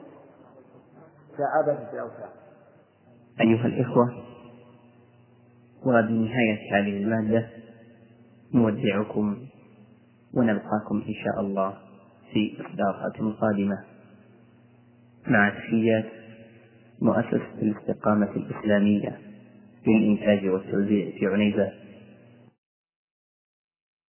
كعبدة الأوثان. أيها الإخوة وبنهاية هذه المادة نودعكم ونلقاكم إن شاء الله في إصدارات قادمة. مع تحيات. مؤسسة الاستقامة الإسلامية للإنتاج والتوزيع في عنيزة.